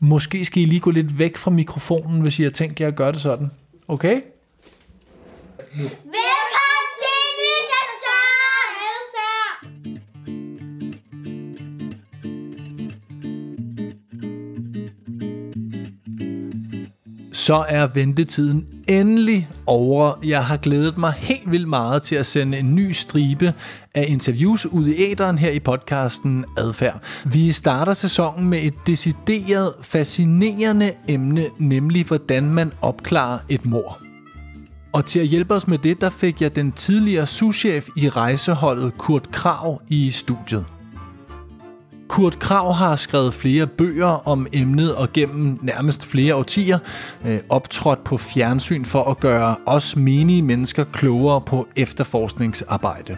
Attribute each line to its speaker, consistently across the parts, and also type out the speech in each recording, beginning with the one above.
Speaker 1: Måske skal I lige gå lidt væk fra mikrofonen, hvis I har tænkt jer at gøre det sådan. Okay?
Speaker 2: Velkommen
Speaker 1: Så er ventetiden endelig over. Jeg har glædet mig helt vildt meget til at sende en ny stribe af interviews ud i æderen her i podcasten Adfærd. Vi starter sæsonen med et decideret fascinerende emne, nemlig hvordan man opklarer et mor. Og til at hjælpe os med det, der fik jeg den tidligere souschef i rejseholdet Kurt Krav i studiet. Kurt Krav har skrevet flere bøger om emnet og gennem nærmest flere årtier øh, optrådt på fjernsyn for at gøre os menige mennesker klogere på efterforskningsarbejde.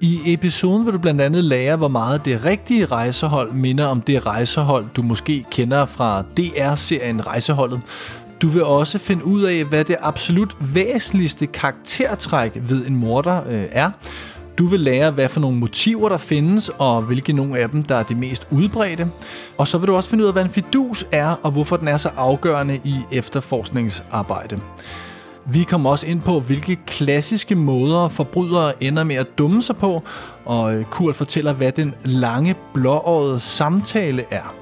Speaker 1: I episoden vil du blandt andet lære, hvor meget det rigtige rejsehold minder om det rejsehold, du måske kender fra DR-serien Rejseholdet. Du vil også finde ud af, hvad det absolut væsentligste karaktertræk ved en morder øh, er. Du vil lære, hvad for nogle motiver der findes, og hvilke nogle af dem, der er de mest udbredte. Og så vil du også finde ud af, hvad en fidus er, og hvorfor den er så afgørende i efterforskningsarbejde. Vi kommer også ind på, hvilke klassiske måder forbrydere ender med at dumme sig på, og øh, Kurt fortæller, hvad den lange blåårede samtale er.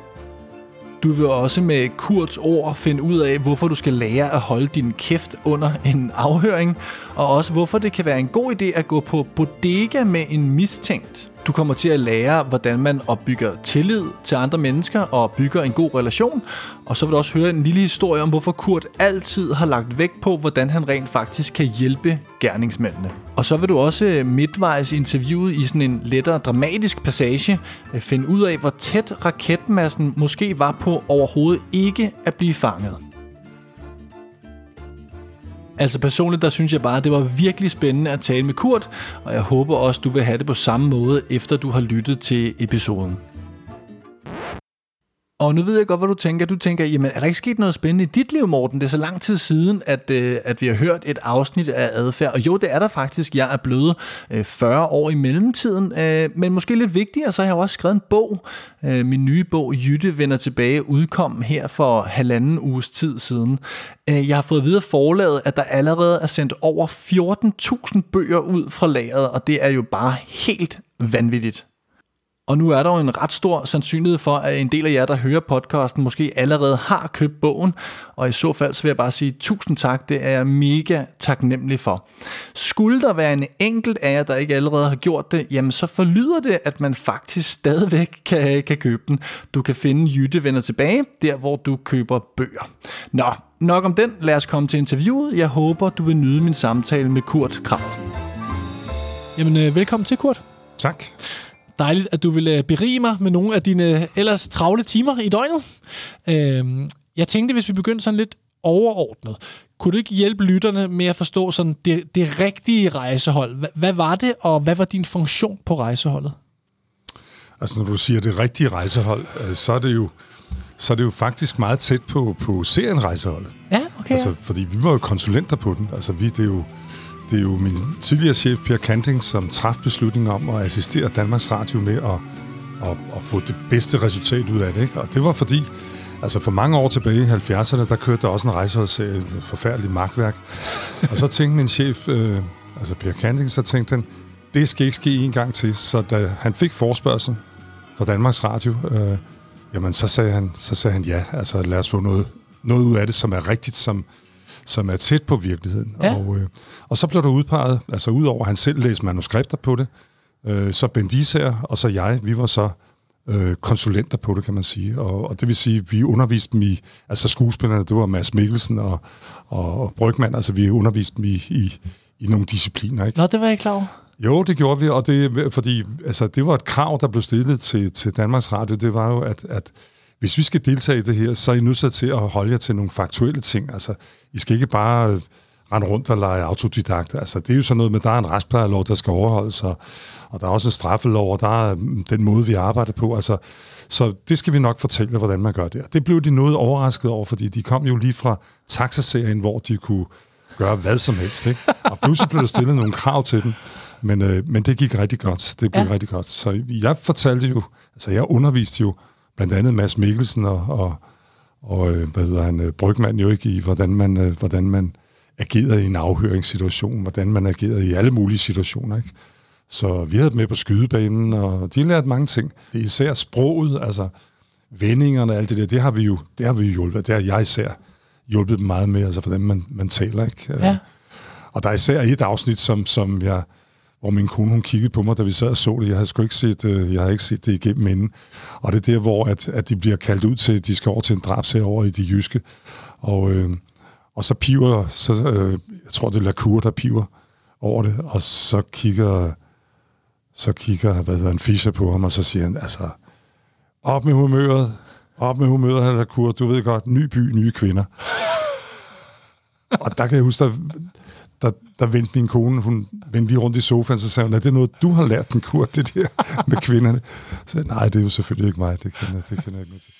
Speaker 1: Du vil også med Kurts ord finde ud af, hvorfor du skal lære at holde din kæft under en afhøring, og også hvorfor det kan være en god idé at gå på bodega med en mistænkt. Du kommer til at lære, hvordan man opbygger tillid til andre mennesker og bygger en god relation, og så vil du også høre en lille historie om, hvorfor Kurt altid har lagt vægt på, hvordan han rent faktisk kan hjælpe gerningsmændene. Og så vil du også øh, midtvejs i interviewet i sådan en lettere dramatisk passage øh, finde ud af, hvor tæt raketmassen måske var på overhovedet ikke at blive fanget. Altså personligt, der synes jeg bare, at det var virkelig spændende at tale med Kurt, og jeg håber også, du vil have det på samme måde, efter du har lyttet til episoden. Og nu ved jeg godt, hvad du tænker. Du tænker, jamen er der ikke sket noget spændende i dit liv, Morten? Det er så lang tid siden, at, øh, at vi har hørt et afsnit af adfærd. Og jo, det er der faktisk. Jeg er blevet øh, 40 år i mellemtiden. Øh, men måske lidt vigtigere, så har jeg også skrevet en bog. Øh, min nye bog, Jytte vender tilbage, udkom her for halvanden uges tid siden. Øh, jeg har fået videre forlaget, at der allerede er sendt over 14.000 bøger ud fra lageret, og det er jo bare helt vanvittigt. Og nu er der jo en ret stor sandsynlighed for, at en del af jer, der hører podcasten, måske allerede har købt bogen. Og i så fald, så vil jeg bare sige tusind tak. Det er jeg mega taknemmelig for. Skulle der være en enkelt af jer, der ikke allerede har gjort det, jamen så forlyder det, at man faktisk stadigvæk kan, kan købe den. Du kan finde Jytte vender tilbage, der hvor du køber bøger. Nå, nok om den. Lad os komme til interviewet. Jeg håber, du vil nyde min samtale med Kurt Krav. Jamen, øh, velkommen til, Kurt.
Speaker 3: Tak.
Speaker 1: Dejligt, at du vil øh, berige mig med nogle af dine øh, ellers travle timer i døgnet. Øhm, jeg tænkte, hvis vi begyndte sådan lidt overordnet, kunne du ikke hjælpe lytterne med at forstå sådan det, det rigtige rejsehold? Hvad, hvad var det, og hvad var din funktion på rejseholdet?
Speaker 3: Altså, når du siger det rigtige rejsehold, øh, så er det jo, så er det jo faktisk meget tæt på, på serien rejseholdet.
Speaker 1: Ja, okay.
Speaker 3: Altså, fordi vi var jo konsulenter på den. Altså, vi, det er jo, det er jo min tidligere chef, Per Kanting, som traf beslutningen om at assistere Danmarks Radio med at, at, at få det bedste resultat ud af det. Ikke? Og det var fordi, altså for mange år tilbage i 70'erne, der kørte der også en rejseholdsserie, et forfærdeligt magtværk. og så tænkte min chef, øh, altså Per Kanting, så tænkte han, det skal ikke ske en gang til. Så da han fik forspørgsel fra Danmarks Radio, øh, jamen så sagde, han, så sagde han ja, altså lad os få noget, noget ud af det, som er rigtigt, som, som er tæt på virkeligheden.
Speaker 1: Ja.
Speaker 3: Og, øh, og så blev der udpeget, altså udover at han selv læste manuskripter på det, øh, så Ben Disager og så jeg, vi var så øh, konsulenter på det, kan man sige. Og, og det vil sige, vi underviste dem i, altså skuespillerne, det var Mads Mikkelsen og, og, og Brygman, altså vi underviste dem i, i, i nogle discipliner. Ikke?
Speaker 1: Nå, det var jeg ikke klar over.
Speaker 3: Jo, det gjorde vi, og det, fordi altså, det var et krav, der blev stillet til, til Danmarks Radio, det var jo, at, at hvis vi skal deltage i det her, så er I nødt til at holde jer til nogle faktuelle ting. Altså, I skal ikke bare rende rundt og lege autodidakt. Altså, det er jo sådan noget med, der er en retsplejelov, der skal overholdes, og, og der er også en straffelov, og der er den måde, vi arbejder på. Altså, så det skal vi nok fortælle, hvordan man gør det. Det blev de noget overrasket over, fordi de kom jo lige fra taxaserien, hvor de kunne gøre hvad som helst. Ikke? Og pludselig blev der stillet nogle krav til dem. Men, øh, men det gik rigtig godt. Det gik ja. rigtig godt. Så jeg fortalte jo, altså jeg underviste jo blandt andet Mads Mikkelsen og, og, og øh, hvad hedder han, øh, Brygman jo ikke i, hvordan man, øh, hvordan man agerer i en afhøringssituation, hvordan man agerer i alle mulige situationer, ikke? Så vi havde dem med på skydebanen, og de lærte mange ting. Især sproget, altså vendingerne og alt det der, det har vi jo, det har vi jo hjulpet. Det har jeg især hjulpet dem meget med, altså hvordan man, man taler, ikke?
Speaker 1: Ja.
Speaker 3: Og der er især et afsnit, som, som jeg, hvor min kone hun kiggede på mig, da vi sad og så det. Jeg havde sgu ikke set, øh, jeg havde ikke set det igennem inden. Og det er der, hvor at, at de bliver kaldt ud til, de skal over til en drabsag over i de jyske. Og, øh, og så piver, så, øh, jeg tror det er Lacour, der piver over det, og så kigger, så kigger, hvad hedder en Fischer på ham, og så siger han, altså, op med humøret, op med humøret, han Lacour, du ved godt, ny by, nye kvinder. og der kan jeg huske, der, der, der vendte min kone, hun vendte lige rundt i sofaen, så sagde hun, er det noget, du har lært den kur, det der med kvinderne? Så nej, det er jo selvfølgelig ikke mig, det kender, det kender jeg ikke noget til.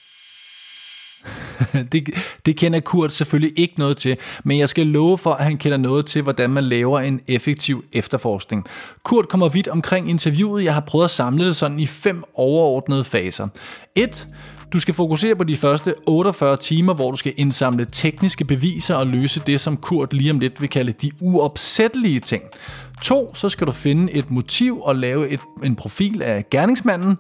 Speaker 1: det, det kender Kurt selvfølgelig ikke noget til, men jeg skal love for, at han kender noget til, hvordan man laver en effektiv efterforskning. Kurt kommer vidt omkring interviewet. Jeg har prøvet at samle det sådan i fem overordnede faser. 1. Du skal fokusere på de første 48 timer, hvor du skal indsamle tekniske beviser og løse det, som Kurt lige om lidt vil kalde de uopsættelige ting. 2. Så skal du finde et motiv og lave et, en profil af gerningsmanden.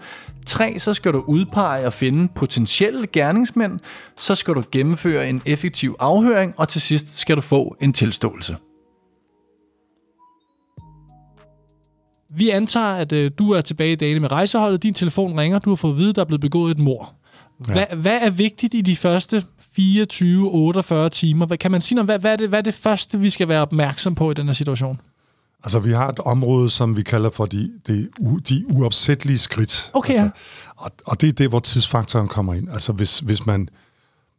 Speaker 1: 3. Så skal du udpege og finde potentielle gerningsmænd. Så skal du gennemføre en effektiv afhøring, og til sidst skal du få en tilståelse.
Speaker 4: Vi antager, at øh, du er tilbage i dagene med rejseholdet. Din telefon ringer. Du har fået at vide, at der er blevet begået et mor. Ja. Hvad, hvad er vigtigt i de første 24-48 timer? Hvad, kan man sige noget? Hvad, hvad, er det, hvad er det første, vi skal være opmærksom på i den her situation?
Speaker 3: Altså, vi har et område, som vi kalder for de, de, de uopsættelige skridt.
Speaker 4: Okay,
Speaker 3: altså,
Speaker 4: ja.
Speaker 3: og, og det er det, hvor tidsfaktoren kommer ind. Altså, hvis, hvis, man,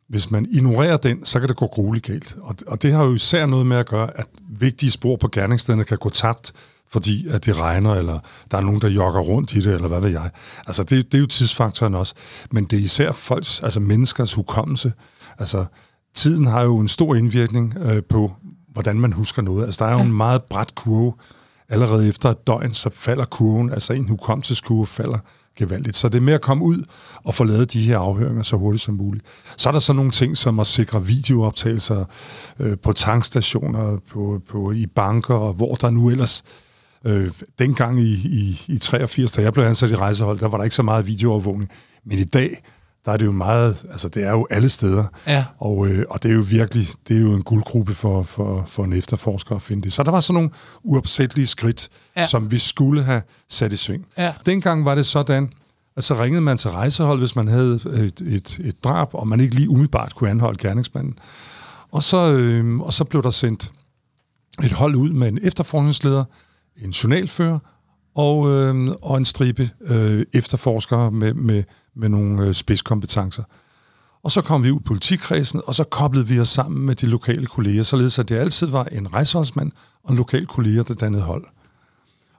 Speaker 3: hvis man ignorerer den, så kan det gå grueligt galt. Og, og det har jo især noget med at gøre, at vigtige spor på gerningsstederne kan gå tabt, fordi at det regner, eller der er nogen, der jogger rundt i det, eller hvad ved jeg. Altså, det, det er jo tidsfaktoren også. Men det er især folks, altså menneskers hukommelse. Altså, tiden har jo en stor indvirkning øh, på, hvordan man husker noget. Altså, der er jo en meget bræt kurve. Allerede efter et døgn, så falder kurven, altså en hukommelseskurve falder gevaldigt. Så det er med at komme ud og få lavet de her afhøringer så hurtigt som muligt. Så er der så nogle ting som at sikre videooptagelser øh, på tankstationer, på, på, i banker, og hvor der nu ellers... Øh, dengang i, i, i 83, da jeg blev ansat i rejsehold, der var der ikke så meget videoovervågning. Men i dag, der er det jo meget, altså det er jo alle steder.
Speaker 4: Ja.
Speaker 3: Og, øh, og det er jo virkelig, det er jo en guldgruppe for, for, for en efterforsker at finde det. Så der var sådan nogle uopsættelige skridt,
Speaker 4: Ja.
Speaker 3: som vi skulle have sat i sving.
Speaker 4: Ja.
Speaker 3: Dengang var det sådan, at så ringede man til rejsehold, hvis man havde et, et, et drab, og man ikke lige umiddelbart kunne anholde gerningsmanden. Og så, øh, og så blev der sendt et hold ud med en efterforskningsleder, en journalfører og, øh, og en stribe øh, efterforskere med, med, med nogle øh, spidskompetencer. Og så kom vi ud i politikredsen, og så koblede vi os sammen med de lokale kolleger, således at det altid var en rejseholdsmand og en lokal kollega, der dannede hold.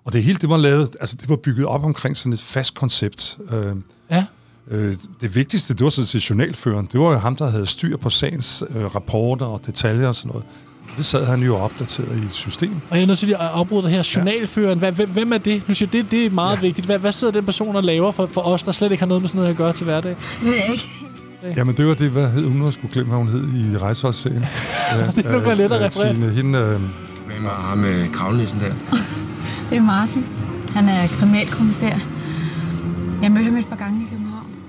Speaker 3: Og det hele, det var lavet, altså det var bygget op omkring sådan et fast koncept. Øh,
Speaker 4: Ja.
Speaker 3: Øh, det vigtigste, det var sådan set journalføreren. Det var jo ham, der havde styr på sagens øh, rapporter og detaljer og sådan noget. Det sad han jo opdateret i et system.
Speaker 4: Og jeg er nødt til at afbryde dig her. Journalføreren, hvad, hvem, hvem er det? Nu siger det, det er meget ja. vigtigt. Hvad, hvad sidder den person og laver for, for os, der slet ikke har noget med sådan noget at gøre til hverdag?
Speaker 2: Det ved jeg ikke.
Speaker 3: Jamen, det var det, hvad hed hun, jeg skulle glemme, hvad hun hed i rejseholdsserien.
Speaker 4: Det er nok være let at referere.
Speaker 3: Tine, hende, øh,
Speaker 5: Hvem er ham med kravlenissen der?
Speaker 2: Det er Martin. Han er kriminalkommissær. Jeg mødte ham et par gange.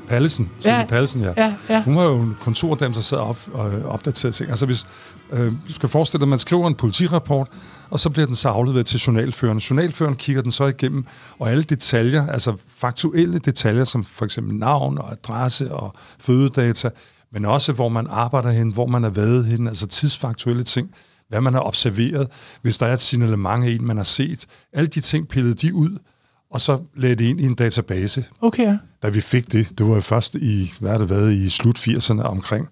Speaker 3: Pallesen.
Speaker 4: Ja.
Speaker 3: Pallesen, ja.
Speaker 4: Ja, ja.
Speaker 3: Hun var jo en kontordam, der sad op og øh, opdaterede ting. Altså hvis, øh, du skal forestille dig, at man skriver en politirapport, og så bliver den så afleveret til journalføreren. Journalføreren kigger den så igennem, og alle detaljer, altså faktuelle detaljer, som for eksempel navn og adresse og fødedata, men også hvor man arbejder hen, hvor man er været hen, altså tidsfaktuelle ting, hvad man har observeret, hvis der er et signalement af en, man har set. Alle de ting pillede de ud, og så lagde det ind i en database,
Speaker 4: Okay, ja.
Speaker 3: da vi fik det, det var først i, hvad har det været, i slut 80'erne omkring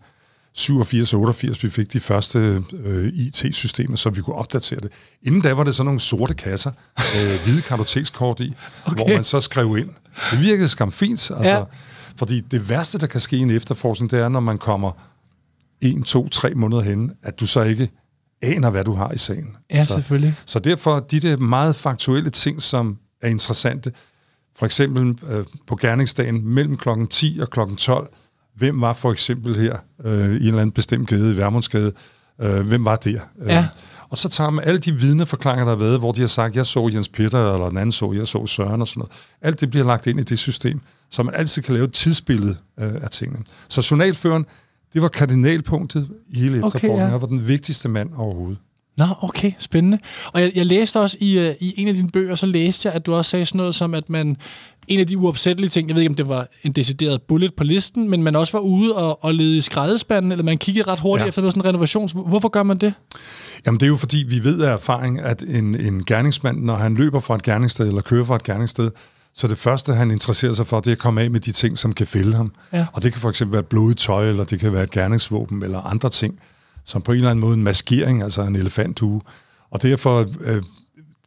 Speaker 3: 87 og 88, vi fik de første øh, IT-systemer, så vi kunne opdatere det. Inden da var det sådan nogle sorte kasser, øh, hvide kartotekskort i, okay. hvor man så skrev ind. Det virkede skam fint, altså,
Speaker 4: Ja.
Speaker 3: fordi det værste, der kan ske i en efterforskning, det er, når man kommer en, to, tre måneder hen, at du så ikke aner, hvad du har i sagen.
Speaker 4: Ja,
Speaker 3: så,
Speaker 4: selvfølgelig.
Speaker 3: så derfor de der meget faktuelle ting, som er interessante, for eksempel øh, på gerningsdagen mellem klokken 10 og klokken 12, hvem var for eksempel her øh, i en eller anden bestemt gade, i Værmundsgade, øh, hvem var der?
Speaker 4: Ja.
Speaker 3: Øh, og så tager man alle de vidneforklaringer, der har været, hvor de har sagt, jeg så Jens Peter, eller den anden så, jeg så Søren og sådan noget. Alt det bliver lagt ind i det system, så man altid kan lave et tidsbillede øh, af tingene. Så journalføren, det var kardinalpunktet i hele
Speaker 4: Okay,
Speaker 3: efterforskningen.
Speaker 4: ja.
Speaker 3: Okay, var den vigtigste mand overhovedet.
Speaker 4: Nå, okay, spændende. Og jeg, jeg læste også i, uh, i en af dine bøger, så læste jeg, at du også sagde sådan noget som, at man, en af de uopsættelige ting, jeg ved ikke, om det var en decideret bullet på listen, men man også var ude og, og lede i skraldespanden, eller man kiggede ret hurtigt ja. Efter noget sådan en renovation. Hvorfor gør man det?
Speaker 3: Jamen det er jo fordi, vi ved af erfaring, at en, en gerningsmand, når han løber fra et gerningssted, eller kører fra et gerningssted, så det første, han interesserer sig for, det er at komme af med de ting, som kan fælde ham.
Speaker 4: Ja.
Speaker 3: Og det kan for eksempel være blodigt tøj, eller det kan være et gerningsvåben, eller andre ting, som på en eller anden måde en maskering, altså en elefanthue. Og derfor, øh,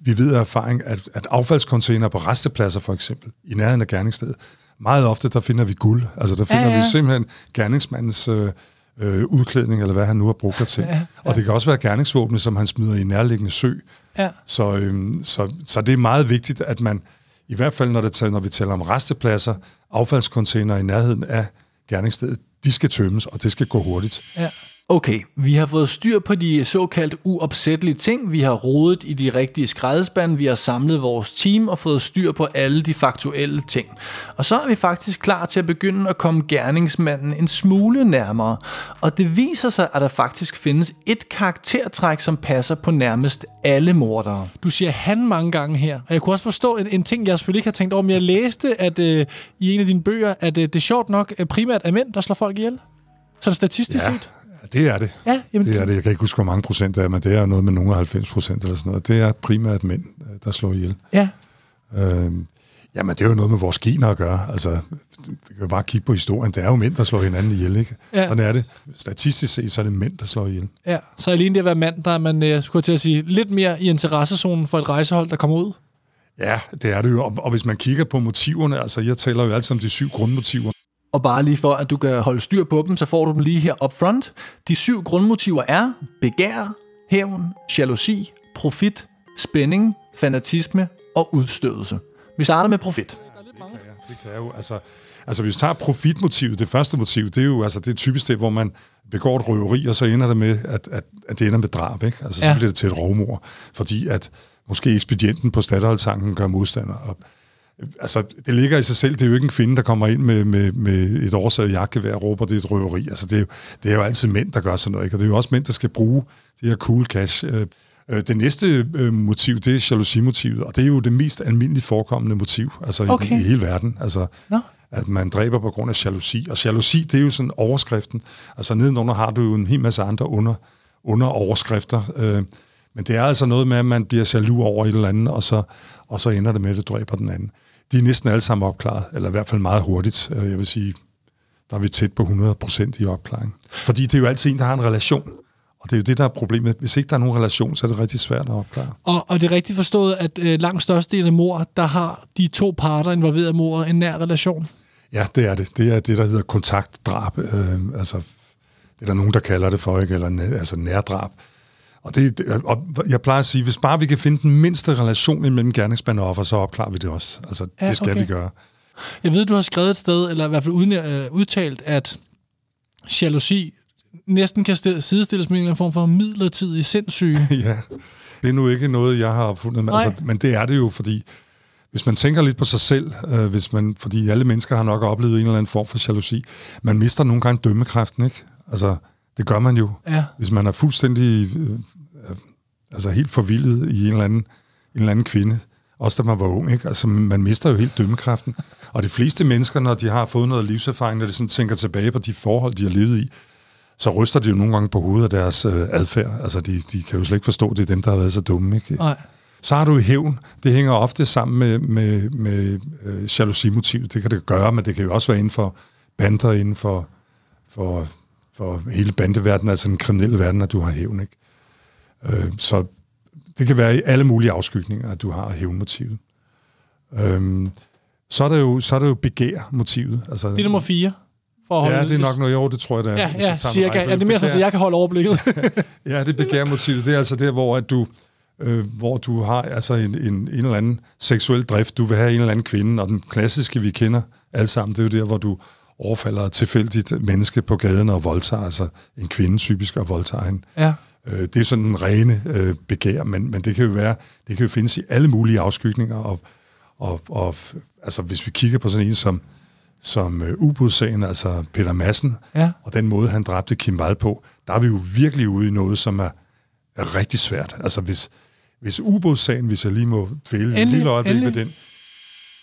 Speaker 3: vi ved af erfaring, at, at affaldscontainer på restepladser for eksempel, i nærheden af gerningsstedet, meget ofte, der finder vi guld. Altså der finder
Speaker 4: Ja,
Speaker 3: ja, vi simpelthen gerningsmandens øh, øh, udklædning, eller hvad han nu har brugt det til.
Speaker 4: Ja, ja.
Speaker 3: Og det kan også være gerningsvåbne, som han smider i en nærliggende sø.
Speaker 4: Ja.
Speaker 3: Så, øhm, så, så det er meget vigtigt, at man, i hvert fald når, det når vi taler om restepladser, affaldscontainer i nærheden af gerningsstedet, de skal tømmes, og det skal gå hurtigt.
Speaker 4: Ja.
Speaker 1: Okay, vi har fået styr på de såkaldt uopsættelige ting, vi har rodet i de rigtige skraldespande, vi har samlet vores team og fået styr på alle de faktuelle ting. Og så er vi faktisk klar til at begynde at komme gerningsmanden en smule nærmere. Og det viser sig, at der faktisk findes et karaktertræk, som passer på nærmest alle mordere.
Speaker 4: Du siger han mange gange her, og jeg kunne også forstå en, en ting, jeg selvfølgelig ikke har tænkt over, men jeg læste at øh, i en af dine bøger, at øh, det er sjovt nok øh, primært er mænd, der slår folk ihjel. Så statistisk
Speaker 3: Ja.
Speaker 4: set.
Speaker 3: Det er det.
Speaker 4: Ja, jamen,
Speaker 3: Det er det. Jeg kan ikke huske, hvor mange procent det er, men det er noget med nogle af 90 procent eller sådan noget. Det er primært mænd, øh, der slår ihjel.
Speaker 4: Ja,
Speaker 3: Øhm, jamen, det er jo noget med vores gener at gøre. Altså, vi kan jo bare kigge på historien. Det er jo mænd, der slår hinanden ihjel, ikke?
Speaker 4: Ja.
Speaker 3: Sådan er det. Statistisk set, så er det mænd, der slår ihjel.
Speaker 4: ja. Så alene det at være mand, der er man, øh, skulle til at sige, lidt mere i interessezonen for et rejsehold, der kommer ud.
Speaker 3: Ja, det er det jo. Og, og hvis man kigger på motiverne, altså jeg taler jo altid om de syv grundmotiver.
Speaker 1: Og bare lige for, at du kan holde styr på dem, så får du dem lige her up front. De syv grundmotiver er begær, hævn, jalousi, profit, spænding, fanatisme og udstødelse. Vi starter med profit.
Speaker 3: Ja, det kan jo, altså, altså hvis vi tager profitmotivet, det første motiv, det er jo altså, det er typisk det, hvor man begår et røveri, og så ender det med, at, at, at det ender med drab, ikke? Altså, så
Speaker 4: Ja.
Speaker 3: bliver det til et rovmor, fordi at måske ekspedienten på Statoil-tanken gør modstander. Og, altså, det ligger i sig selv, det er jo ikke en kvinde, der kommer ind med, med, med et oversaget jagtgevær og råber, det er et røveri. Altså, det er, jo, det er jo altid mænd, der gør sådan noget, ikke? Og det er jo også mænd, der skal bruge det her cool cash. Øh, øh, Det næste øh, motiv, det er jalousimotivet, og det er jo det mest almindeligt forekommende motiv, altså i,
Speaker 4: Okay.
Speaker 3: i hele verden. Altså,
Speaker 4: Nå.
Speaker 3: at man dræber på grund af jalousi. Og jalousi, det er jo sådan overskriften. Altså nedenunder har du jo en hel masse andre under, under overskrifter. Øh, men det er altså noget med, at man bliver jaloux over et eller andet, og så, og så ender det med, at du dræber den anden. De er næsten alle sammen opklaret, eller i hvert fald meget hurtigt. Øh, Jeg vil sige, der er vi tæt på 100% i opklaring. Fordi det er jo altid en, der har en relation. Og det er jo det, der er problemet. Hvis ikke der er nogen relation, så er det rigtig svært at opklare.
Speaker 4: Og, og det er rigtigt forstået, at øh, langt størstedelen af mor, der har de to parter involveret i mordet en nær relation.
Speaker 3: Ja, det er det. Det er det, der hedder kontaktdrab. Øh, altså, det er der nogen, der kalder det for, ikke? Eller altså nærdrab. Og, det, og jeg plejer at sige, hvis bare vi kan finde den mindste relation imellem gerningsmand og offer, så opklarer vi det også. Altså,
Speaker 4: Ja,
Speaker 3: det skal
Speaker 4: okay.
Speaker 3: vi gøre.
Speaker 4: Jeg ved, du har skrevet et sted, eller i hvert fald uden, øh, udtalt, at jalousi næsten kan sti- sidestilles med en eller anden form for midlertidig sindssyge.
Speaker 3: ja, det er nu ikke noget, jeg har fundet, men,
Speaker 4: Nej.
Speaker 3: altså, men det er det jo, fordi hvis man tænker lidt på sig selv, øh, hvis man, fordi alle mennesker har nok oplevet en eller anden form for jalousi, man mister nogle gange dømmekraften, ikke? Altså, det gør man jo.
Speaker 4: Ja.
Speaker 3: Hvis man er fuldstændig, øh, øh, altså helt forvildet i en eller anden, en eller anden kvinde, også da man var ung, ikke? Altså, man mister jo helt dømmekraften. Og de fleste mennesker, når de har fået noget livserfaring, når de sådan tænker tilbage på de forhold, de har levet i, så ryster de jo nogle gange på hovedet af deres øh, adfærd. Altså, de, de kan jo slet ikke forstå, at det er dem, der har været så dumme, ikke?
Speaker 4: Nej.
Speaker 3: Så har du hævn. Det hænger ofte sammen med, med, med øh, jalousimotivet. Det kan det gøre, men det kan jo også være inden for bander, inden for, for, for hele bandeverdenen, altså den kriminelle verden, at du har hævn. Ikke? Øh, så det kan være i alle mulige afskygninger, at du har hævnmotivet. Øhm, så er der jo, så er der jo begær-motivet. Altså,
Speaker 4: Det er nummer fire. For at
Speaker 3: Ja, det er nok noget, jo, det tror jeg, det er.
Speaker 4: Ja, ja, cirka. Ja, det er mere sådan, så jeg kan holde overblikket.
Speaker 3: Ja, det begærmotivet, det er altså der, hvor at du, øh, hvor du har altså en, en, en eller anden seksuel drift. Du vil have en eller anden kvinde, og den klassiske, vi kender alle sammen, det er jo der, hvor du overfalder et tilfældigt menneske på gaden og voldtager, altså en kvinde typisk og voldtager hende.
Speaker 4: Ja.
Speaker 3: Øh, det er sådan en rene øh, begær, men, men det kan jo være, det kan jo findes i alle mulige afskygninger, og, og, og altså hvis vi kigger på sådan en som, som ubådssagen, altså Peter Madsen,
Speaker 4: Ja.
Speaker 3: og den måde, han dræbte Kim Wall på, der er vi jo virkelig ude i noget, som er, er rigtig svært. Altså hvis, hvis ubådssagen, hvis jeg lige må dvæle en lille øjeblik ved den,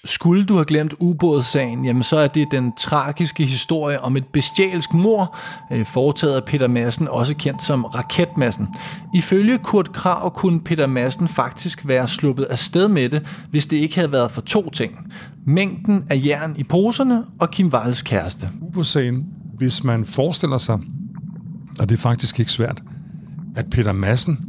Speaker 1: skulle du have glemt ubådssagen, jamen så er det den tragiske historie om et bestialsk mor, øh, foretaget af Peter Madsen, også kendt som Raketmassen. Ifølge Kurt Krav kunne Peter Madsen faktisk være sluppet af sted med det, hvis det ikke havde været for to ting. Mængden af jern i poserne og Kim Walls kæreste.
Speaker 3: ubådssagen, hvis man forestiller sig, og det er faktisk ikke svært, at Peter Madsen,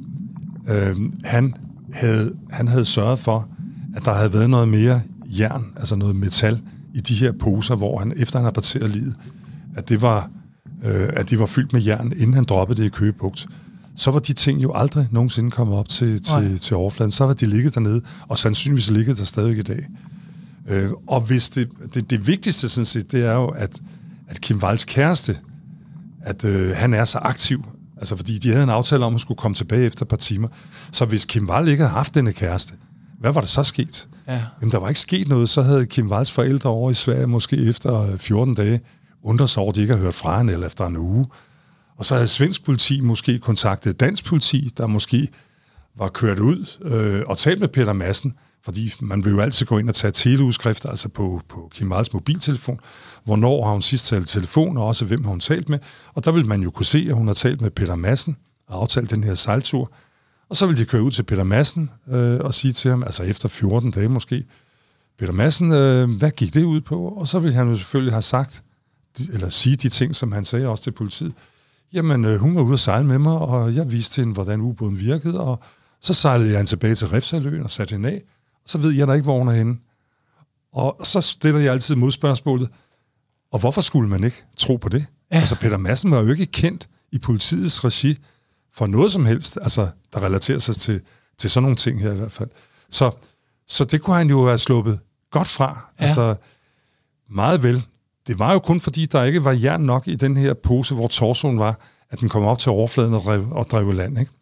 Speaker 3: øh, han, havde, han havde sørget for, at der havde været noget mere jern, altså noget metal, i de her poser, hvor han, efter han har parteret livet, at, det var, øh, at de var fyldt med jern, inden han droppede det i Køgebugt, så var de ting jo aldrig nogensinde kommet op til,
Speaker 4: Nej.
Speaker 3: til, til overfladen. Så var de ligget dernede, og sandsynligvis ligget der stadig i dag. Øh, og hvis det, det, det vigtigste, sådan set, det er jo, at, at Kim Walls kæreste, at øh, han er så aktiv, altså fordi de havde en aftale om, at hun skulle komme tilbage efter et par timer. Så hvis Kim Wall ikke havde haft denne kæreste, hvad var der så sket?
Speaker 4: Ja.
Speaker 3: Jamen, der var ikke sket noget. Så havde Kim Walls forældre over i Sverige, måske efter 14 dage, undret sig over, at de ikke har hørt fra hende, eller efter en uge. Og så havde svensk politi måske kontaktet dansk politi, der måske var kørt ud øh, og talt med Peter Madsen, fordi man vil jo altid gå ind og tage teleudskrifter, altså på, på Kim Walls mobiltelefon. Hvornår har hun sidst talt telefon, og også hvem har hun talt med. Og der vil man jo kunne se, at hun har talt med Peter Madsen og aftalt den her sejltur. Og så vil de køre ud til Peter Madsen øh, og sige til ham, altså efter 14 dage måske, Peter Madsen, øh, hvad gik det ud på? Og så vil han jo selvfølgelig have sagt, eller sige de ting, som han sagde også til politiet. Jamen, øh, hun var ude at sejle med mig, og jeg viste hende, hvordan ubåden virkede, og så sejlede jeg hende tilbage til Refsaløen og satte hende af, og så ved jeg da ikke, hvor hun er henne. Og så stiller jeg altid modspørgsmålet, og hvorfor skulle man ikke tro på det?
Speaker 4: Ja.
Speaker 3: Altså, Peter Madsen var jo ikke kendt i politiets regi for noget som helst, altså, der relaterer sig til, til sådan nogle ting her i hvert fald. Så, så det kunne han jo have sluppet godt fra.
Speaker 4: Ja.
Speaker 3: Altså, meget vel. Det var jo kun fordi, der ikke var jern nok i den her pose, hvor torsoen var, at den kom op til overfladen og drev, og drev land. Ikke?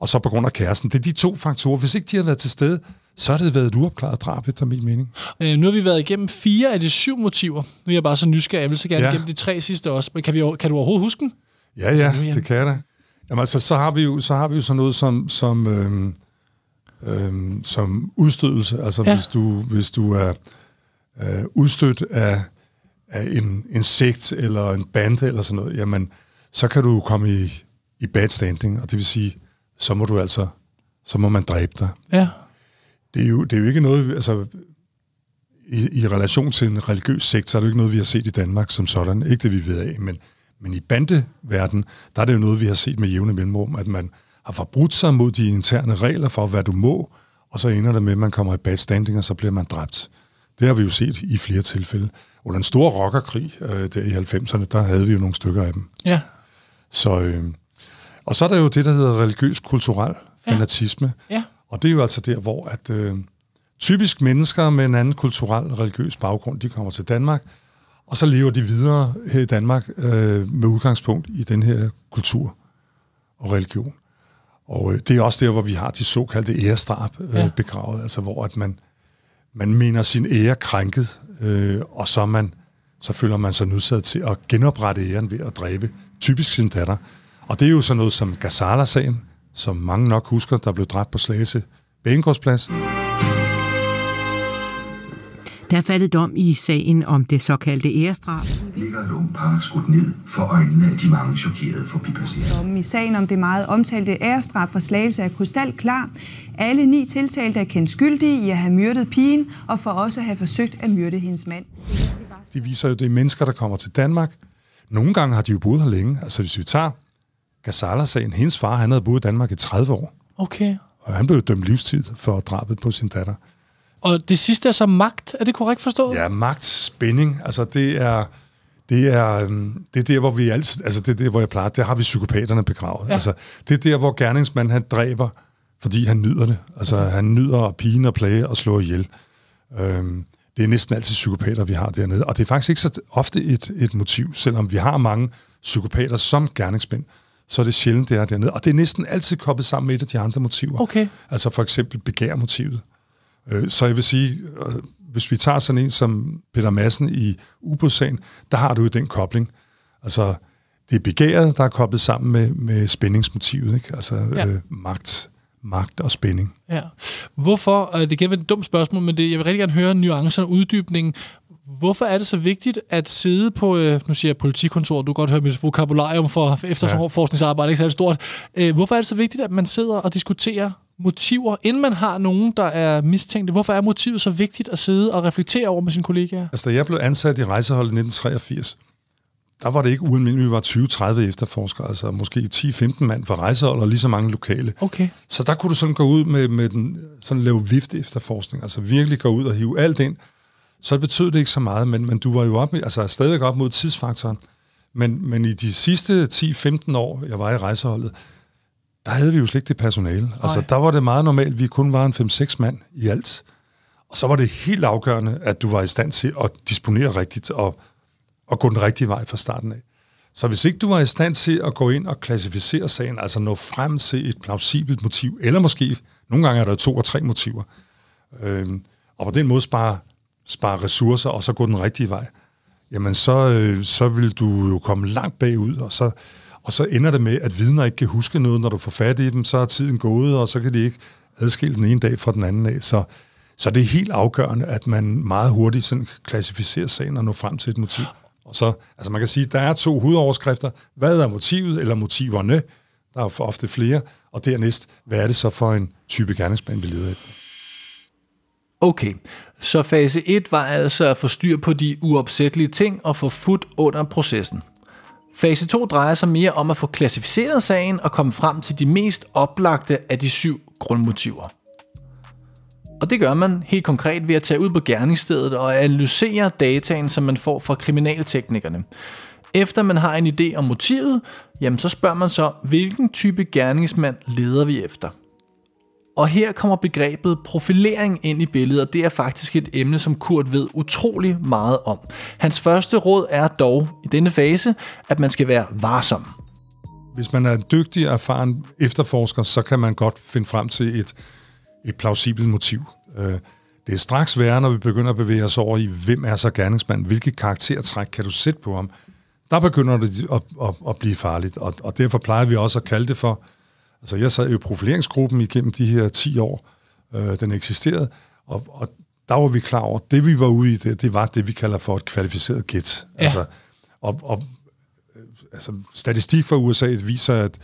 Speaker 3: Og så på grund af kæresten. Det er de to faktorer. Hvis ikke de havde været til stede, så har det været et uopklaret drab, efter min mening.
Speaker 4: Øh, nu har vi været igennem fire af de syv motiver. Nu er jeg bare så nysgerrig. Jeg vil så gerne
Speaker 3: Ja.
Speaker 4: igennem de tre sidste også. Men kan, vi, kan du overhovedet huske dem?
Speaker 3: Ja, ja, det kan jeg da. Jamen altså, så har vi jo, så har vi jo sådan noget som, som, øhm, øhm, som udstødelse. Altså,
Speaker 4: Ja.
Speaker 3: hvis, du, hvis du er øh, udstødt af, af en, en sekt eller en bande eller sådan noget, jamen, så kan du komme i, i bad standing, og det vil sige, så må du altså, så må man dræbe dig.
Speaker 4: Ja.
Speaker 3: Det er jo, det er jo ikke noget, altså, i, i relation til en religiøs sekt, så er det jo ikke noget, vi har set i Danmark som sådan. Ikke det, vi ved af, men, men i bandeverden, der er det jo noget, vi har set med jævne mellemrum, at man har forbrudt sig mod de interne regler for, hvad du må, og så ender det med, at man kommer i bad standing, og så bliver man dræbt. Det har vi jo set i flere tilfælde. Under en stor rockerkrig øh, der i 90'erne, der havde vi jo nogle stykker af dem.
Speaker 4: Ja.
Speaker 3: Så, øh, og så er der jo det, der hedder religiøs-kulturel fanatisme.
Speaker 4: Ja.
Speaker 3: Og det er jo altså der, hvor at, øh, typisk mennesker med en anden kulturel religiøs baggrund, de kommer til Danmark, og så lever de videre her i Danmark øh, med udgangspunkt i den her kultur og religion. Og øh, det er også der, hvor vi har de såkaldte ærestrap øh,
Speaker 4: Ja.
Speaker 3: begravet, altså hvor at man, man mener sin ære krænket, øh, og så, man, så føler man sig nødsaget til at genoprette æren ved at dræbe typisk sin datter. Og det er jo sådan noget som Gazala-sagen, som mange nok husker, der blev dræbt på Slagelse Banegårdsplads.
Speaker 6: Der er faldet dom i sagen om det såkaldte ærestrap.
Speaker 7: ligger et ungt par skudt ned for øjnene af de mange chokerede forbipasserende.
Speaker 8: Dommen i sagen om det meget omtalte ærestraf for slagelse er krystal klar. Alle ni tiltalte er kendt skyldige i at have myrdet pigen og for også at have forsøgt at myrde hendes mand.
Speaker 3: De viser jo, det er mennesker, der kommer til Danmark. Nogle gange har de jo boet her længe. Altså hvis vi tager Gazala-sagen, hendes far, han havde boet i Danmark i 30 år.
Speaker 4: Okay.
Speaker 3: Og han blev dømt livstid for drabet på sin datter.
Speaker 4: Og det sidste er så magt. Er det korrekt forstået?
Speaker 3: Ja, magt, spænding, altså det er, det er, øhm, det er der, hvor vi altid, altså det er der, hvor jeg plejer, der har vi psykopaterne begravet.
Speaker 4: Ja.
Speaker 3: Altså, det er der, hvor gerningsmanden han dræber, fordi han nyder det. Altså han nyder at pine og plage og slå ihjel. Øhm, det er næsten altid psykopater, vi har dernede. Og det er faktisk ikke så ofte et, et motiv, selvom vi har mange psykopater som gerningsmænd, så er det sjældent, det er dernede. Og det er næsten altid koblet sammen med et af de andre motiver.
Speaker 4: Okay.
Speaker 3: Altså for eksempel begærmotivet. Øh, Så jeg vil sige, øh, hvis vi tager sådan en som Peter Madsen i ubådssagen, der har du jo den kobling. Altså, det er begæret, der er koblet sammen med, med spændingsmotivet, ikke? Altså
Speaker 4: Ja.
Speaker 3: ja. øh, magt, magt og spænding.
Speaker 4: Ja. Hvorfor, og det kan være et dumt spørgsmål, men det, jeg vil rigtig gerne høre nuancerne og uddybningen. Hvorfor er det så vigtigt at sidde på, øh, nu siger jeg politikontor, du kan godt høre mit vokabularium for efterforskningsarbejde, ikke særlig stort. Øh, hvorfor er det så vigtigt, at man sidder og diskuterer motiver, inden man har nogen, der er mistænkte? Hvorfor er motivet så vigtigt at sidde og reflektere over med sine kollegaer?
Speaker 3: Altså, da jeg blev ansat i rejseholdet i 1983, der var det ikke ualmindeligt, vi var 20-30 efterforskere, altså måske 10-15 mand fra rejseholdet og lige så mange lokale.
Speaker 4: Okay.
Speaker 3: Så der kunne du sådan gå ud med, med den, sådan lave vift efterforskning, altså virkelig gå ud og hive alt ind. Så betød det ikke så meget, men, men du var jo op, altså stadigvæk op mod tidsfaktoren. Men, men i de sidste 10-15 år, jeg var i rejseholdet, der havde vi jo slet ikke det personale. Altså, der var det meget normalt, vi kun var en 5-6 mand i alt. Og så var det helt afgørende, at du var i stand til at disponere rigtigt og, og gå den rigtige vej fra starten af. Så hvis ikke du var i stand til at gå ind og klassificere sagen, altså nå frem til et plausibelt motiv, eller måske, nogle gange er der to og tre motiver, øhm, og på den måde spare, spare ressourcer, og så gå den rigtige vej, jamen så, øh, så vil du jo komme langt bagud, og så, og så ender det med, at vidner ikke kan huske noget, når du får fat i dem, så er tiden gået, og så kan de ikke adskille den ene dag fra den anden af. Så, så det er helt afgørende, at man meget hurtigt sådan klassificerer sagen og når frem til et motiv. Og så, altså man kan sige, der er to hovedoverskrifter. Hvad er motivet, eller motiverne? Der er ofte flere. Og dernæst, hvad er det så for en type gerningsmand, vi leder efter?
Speaker 1: Okay, så fase 1 var altså at få styr på de uopsættelige ting og få fod under processen. Fase 2 drejer sig mere om at få klassificeret sagen og komme frem til de mest oplagte af de syv grundmotiver. Og det gør man helt konkret ved at tage ud på gerningsstedet og analysere dataen, som man får fra kriminalteknikerne. Efter man har en idé om motivet, jamen så spørger man så, hvilken type gerningsmand leder vi efter? Og her kommer begrebet profilering ind i billedet, og det er faktisk et emne, som Kurt ved utrolig meget om. Hans første råd er dog i denne fase, at man skal være varsom.
Speaker 3: Hvis man er en dygtig og erfaren efterforsker, så kan man godt finde frem til et, et plausibelt motiv. Øh, det er straks værre, når vi begynder at bevæge os over i, hvem er så gerningsmand? Hvilke karaktertræk kan du sætte på ham? Der begynder det at, at, at blive farligt, og, og derfor plejer vi også at kalde det for... Altså, jeg sad jo i profileringsgruppen igennem de her 10 år, øh, den eksisterede, og, og der var vi klar over, at det vi var ude i, det, det var det, vi kalder for et kvalificeret gæt.
Speaker 4: Ja.
Speaker 3: Altså, og, og altså, statistik fra USA viser, at,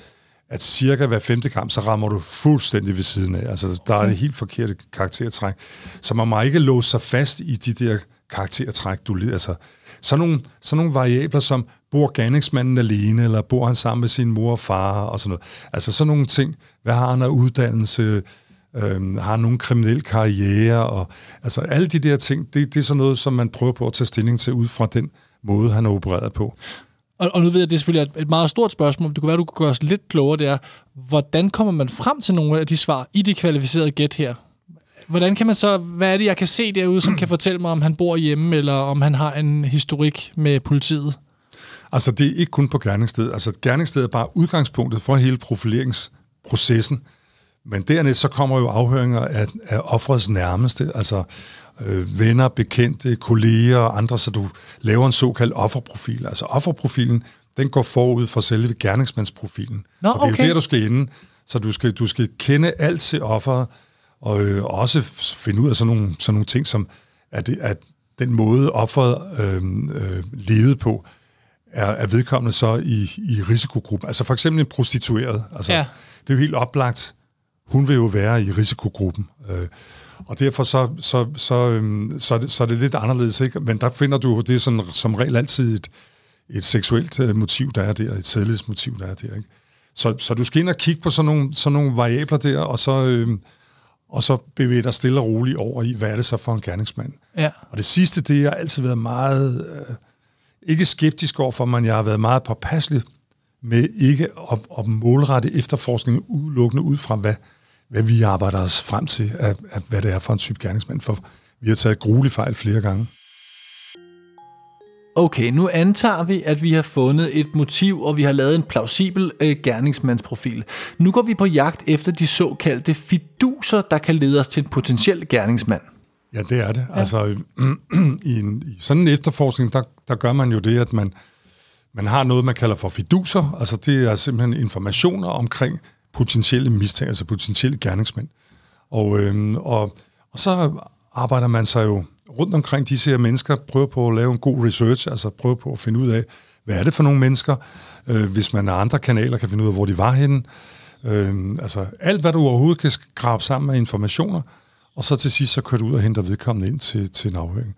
Speaker 3: at cirka hver femte kamp, så rammer du fuldstændig ved siden af. Altså, der er et helt forkert karaktertræk. Så man må ikke låse sig fast i de der karaktertræk, du leder. Altså, sådan nogle, sådan nogle variabler som, bor gerningsmanden alene, eller bor han sammen med sin mor og far, og sådan noget. Altså sådan nogle ting. Hvad har han af uddannelse? Øhm, har han nogen kriminel karriere? Og, altså alle de der ting, det, det er sådan noget, som man prøver på at tage stilling til ud fra den måde, han er opereret på.
Speaker 4: Og, og nu ved jeg, at det er selvfølgelig et, et meget stort spørgsmål. Det kunne være, at du kunne gøre os lidt klogere. Det er, hvordan kommer man frem til nogle af de svar i det kvalificerede gæt her? Hvordan kan man så, hvad er det, jeg kan se derude, som kan fortælle mig, om han bor hjemme, eller om han har en historik med politiet?
Speaker 3: Altså, det er ikke kun på gerningsstedet. Altså, gerningsstedet er bare udgangspunktet for hele profileringsprocessen. Men dernæst så kommer jo afhøringer af, af offrets nærmeste, altså øh, venner, bekendte, kolleger og andre, så du laver en såkaldt offerprofil. Altså offerprofilen, den går forud for selve gerningsmandsprofilen.
Speaker 4: Nå,
Speaker 3: og det er
Speaker 4: okay.
Speaker 3: jo der, du skal inde. Så du skal, du skal kende alt til offeret, og øh, også finde ud af sådan nogle, sådan nogle ting, som at, det, at den måde offeret øh, øh, levede på, er, er vedkommende så i, i risikogruppen. Altså for eksempel en prostitueret. Altså,
Speaker 4: Ja.
Speaker 3: Det er jo helt oplagt. Hun vil jo være i risikogruppen. Øh, og derfor så, så, så, øhm, så, er det, så er det lidt anderledes. Ikke? Men der finder du, det er sådan, som regel altid et, et seksuelt øh, motiv, der er der, et sædlighedsmotiv, der er der. Ikke? Så, så du skal ind og kigge på sådan nogle, sådan nogle variabler der, og så, øhm, og så bevæge dig stille og roligt over i, hvad er det så for en gerningsmand?
Speaker 4: Ja.
Speaker 3: Og det sidste, det har altid været meget, øh, ikke skeptisk overfor, men jeg har været meget påpasselig med ikke at, at målrette efterforskningen udelukkende ud fra, hvad, hvad vi arbejder os frem til, af, af, hvad det er for en type gerningsmand. For vi har taget gruelig fejl flere gange.
Speaker 1: Okay, nu antager vi, at vi har fundet et motiv, og vi har lavet en plausibel øh, gerningsmandsprofil. Nu går vi på jagt efter de såkaldte fiduser, der kan lede os til en potentiel gerningsmand.
Speaker 3: Ja, det er det. Ja. Altså, i, en, i sådan en efterforskning, der, der gør man jo det, at man, man har noget, man kalder for fiduser. Altså, det er simpelthen informationer omkring potentielle mistænkte, altså potentielle gerningsmænd. Og, øhm, og, og så arbejder man sig jo rundt omkring disse her mennesker, prøver på at lave en god research, altså prøver på at finde ud af, hvad er det for nogle mennesker, øh, hvis man er andre kanaler, kan finde ud af, hvor de var henne. Øh, altså alt, hvad du overhovedet kan skrabe sammen af informationer, og så til sidst så kører du ud og henter vedkommende ind til, til en afhøring.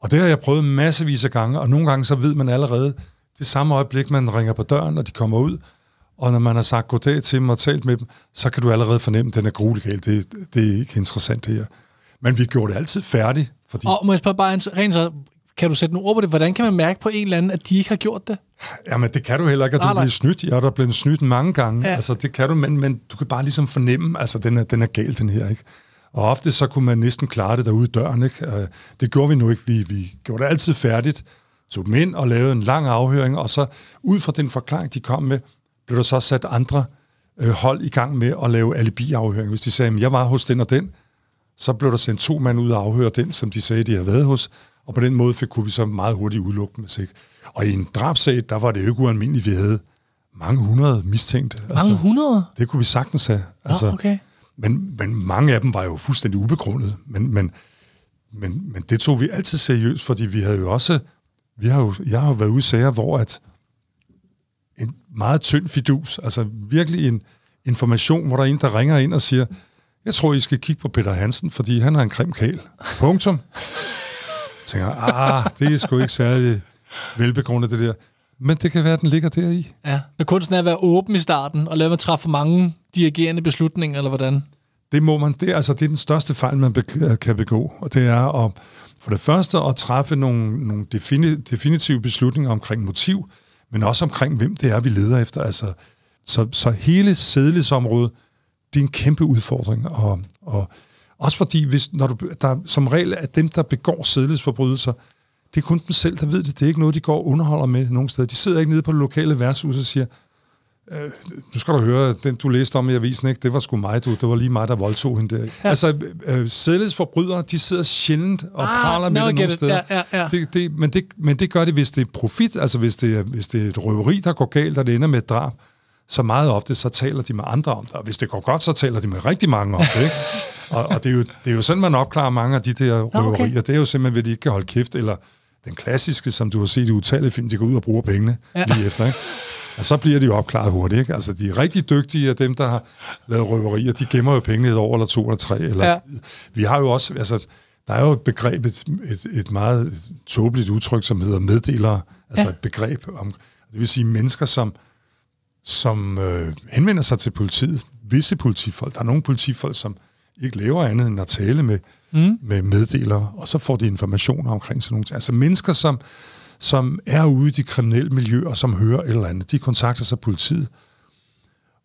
Speaker 3: Og det har jeg prøvet massevis af gange, og nogle gange så ved man allerede, det samme øjeblik, man ringer på døren, og de kommer ud, og når man har sagt goddag til dem og talt med dem, så kan du allerede fornemme, at den er gruelig galt. Det, det er ikke interessant det her. Men vi gjorde det altid færdigt. Fordi...
Speaker 4: Og må jeg spørge bare rent så, kan du sætte nogle ord på det? Hvordan kan man mærke på en eller anden, at de ikke har gjort det?
Speaker 3: Jamen, det kan du heller ikke, at du bliver snydt. Jeg er blevet snydt mange gange. Ja. Altså, det kan du, men, men du kan bare ligesom fornemme, altså, den er, den er gal, den her, ikke? Og ofte så kunne man næsten klare det derude i døren, ikke? Øh, det gjorde vi nu ikke. Vi, vi gjorde det altid færdigt, tog dem ind og lavede en lang afhøring, og så ud fra den forklaring, de kom med, blev der så sat andre øh, hold i gang med at lave alibi-afhøring. Hvis de sagde, at jeg var hos den og den, så blev der sendt to mand ud og afhøre den, som de sagde, de havde været hos, og på den måde fik, kunne vi så meget hurtigt udelukke dem. Og i en drabsag, der var det jo ikke ualmindeligt, vi havde mange hundrede mistænkte.
Speaker 4: Mange altså, hundrede?
Speaker 3: Det kunne vi sagtens have. Altså,
Speaker 4: oh, okay
Speaker 3: men, men mange af dem var jo fuldstændig ubegrundet. Men, men, men, men det tog vi altid seriøst, fordi vi havde jo også, vi har jo, jeg har jo været ude i sager, hvor at en meget tynd fidus, altså virkelig en information, hvor der er en, der ringer ind og siger, jeg tror, I skal kigge på Peter Hansen, fordi han har en krimkæl. Punktum. Jeg tænker, ah, det er sgu ikke særlig velbegrundet, det der. Men det kan være, at den ligger deri.
Speaker 4: Ja, men kunsten er at være åben i starten, og lade mig træffe mange dirigerende beslutninger, eller hvordan?
Speaker 3: Det må man. Det, altså, det er den største fejl, man be- kan begå. Og det er at, for det første at træffe nogle, nogle defini- definitive beslutninger omkring motiv, men også omkring, hvem det er, vi leder efter. Altså, så, så hele sædelsområdet, det er en kæmpe udfordring. Og, og også fordi, hvis, når du, der som regel er dem, der begår sædelsforbrydelser, det er kun dem selv, der ved det. Det er ikke noget, de går og underholder med nogen steder. De sidder ikke nede på det lokale værtshus og siger, øh, nu skal du høre, den du læste om i avisen, ikke? det var sgu mig, du. Det var lige mig, der voldtog hende der. Ja. Altså, øh, sædelsforbrydere, de sidder sjældent og ah, praler med det nogle steder.
Speaker 4: Ja, ja, ja.
Speaker 3: Det, det, men, det, men det gør det, hvis det er profit, altså hvis det er, hvis det er et røveri, der går galt, og det ender med et drab, så meget ofte, så taler de med andre om det. Og hvis det går godt, så taler de med rigtig mange om det. Ikke? og, og det, er jo, det er jo sådan, man opklarer mange af de der røverier. Okay. Det er jo simpelthen, ved de ikke kan holde kæft, eller den klassiske, som du har set i utallige film, de går ud og bruger pengene ja. lige efter. Ikke? Og så bliver de jo opklaret hurtigt. Ikke? Altså, de er rigtig dygtige af dem, der har lavet røverier. De gemmer jo pengene et år eller to eller tre. Eller, ja. Vi har jo også... Altså, der er jo et begreb, et, et, et meget tåbeligt udtryk, som hedder meddelere. Altså ja. et begreb om... Det vil sige mennesker, som som øh, henvender sig til politiet. Visse politifolk. Der er nogle politifolk, som ikke laver andet end at tale med, mm. med meddelere, og så får de informationer omkring sådan nogle ting. Altså mennesker, som, som er ude i de kriminelle miljøer, som hører et eller andet, de kontakter sig politiet,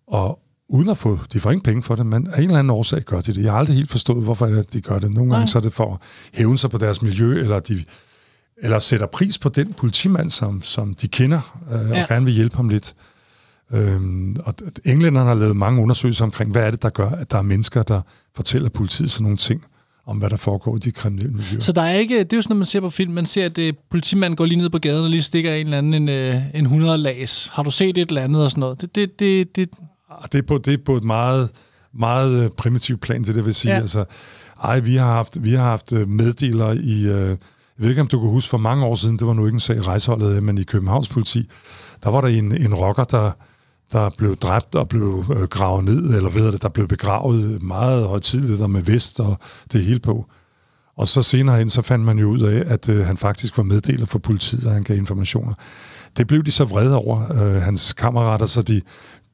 Speaker 3: og uden at få, de får ingen penge for det, men af en eller anden årsag gør de det. Jeg har aldrig helt forstået, hvorfor det, de gør det. Nogle gange så er det for at hævne sig på deres miljø, eller de eller sætter pris på den politimand, som, som de kender, øh, ja. og gerne vil hjælpe ham lidt. Øhm, og englænderne har lavet mange undersøgelser omkring, hvad er det, der gør, at der er mennesker, der fortæller politiet sådan nogle ting om, hvad der foregår i de kriminelle miljøer.
Speaker 4: Så der er ikke, det er jo sådan, når man ser på film, man ser, at det, øh, politimanden går lige ned på gaden og lige stikker en eller anden en, øh, en 100 lags. Har du set et eller andet og sådan noget? Det, det, det, det...
Speaker 3: Ah, det, er, på, det er på et meget, meget øh, primitivt plan, det der vil sige. Ja. Altså, ej, vi har haft, vi har haft meddelere i... Øh, jeg ved ikke, om du kan huske, for mange år siden, det var nu ikke en sag i rejseholdet, men i Københavns politi, der var der en, en rocker, der, der blev dræbt og blev øh, gravet ned, eller ved det, der blev begravet meget højtidligt der med vest og det hele på. Og så senere hen, så fandt man jo ud af, at øh, han faktisk var meddeler for politiet, og han gav informationer. Det blev de så vrede over, øh, hans kammerater, så de,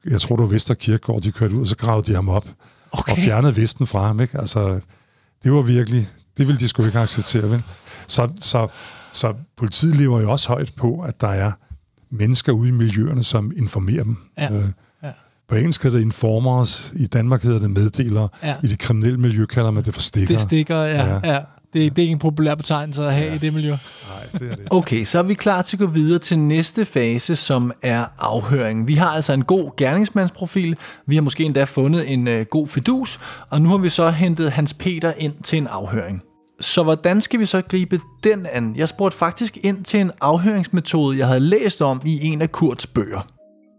Speaker 3: jeg tror det var Vester Kirkegård, de kørte ud, og så gravede de ham op okay. og fjernede vesten fra ham. Ikke? Altså, det var virkelig, det ville de sgu ikke acceptere. Vel? Så, så, så politiet lever jo også højt på, at der er mennesker ude i miljøerne, som informerer dem. Ja. Øh, ja. På engelsk hedder det informers, i Danmark hedder det meddelere, ja. i det kriminelle miljø kalder man det for stikker.
Speaker 4: Det stikker, ja. ja. ja. Det, det er ikke en populær betegnelse at have ja. i det miljø.
Speaker 3: Nej, det er det.
Speaker 1: Okay, så er vi klar til at gå videre til næste fase, som er afhøring. Vi har altså en god gerningsmandsprofil. Vi har måske endda fundet en øh, god fidus, og nu har vi så hentet Hans Peter ind til en afhøring. Så hvordan skal vi så gribe den an? Jeg spurgte faktisk ind til en afhøringsmetode, jeg havde læst om i en af Kurts bøger.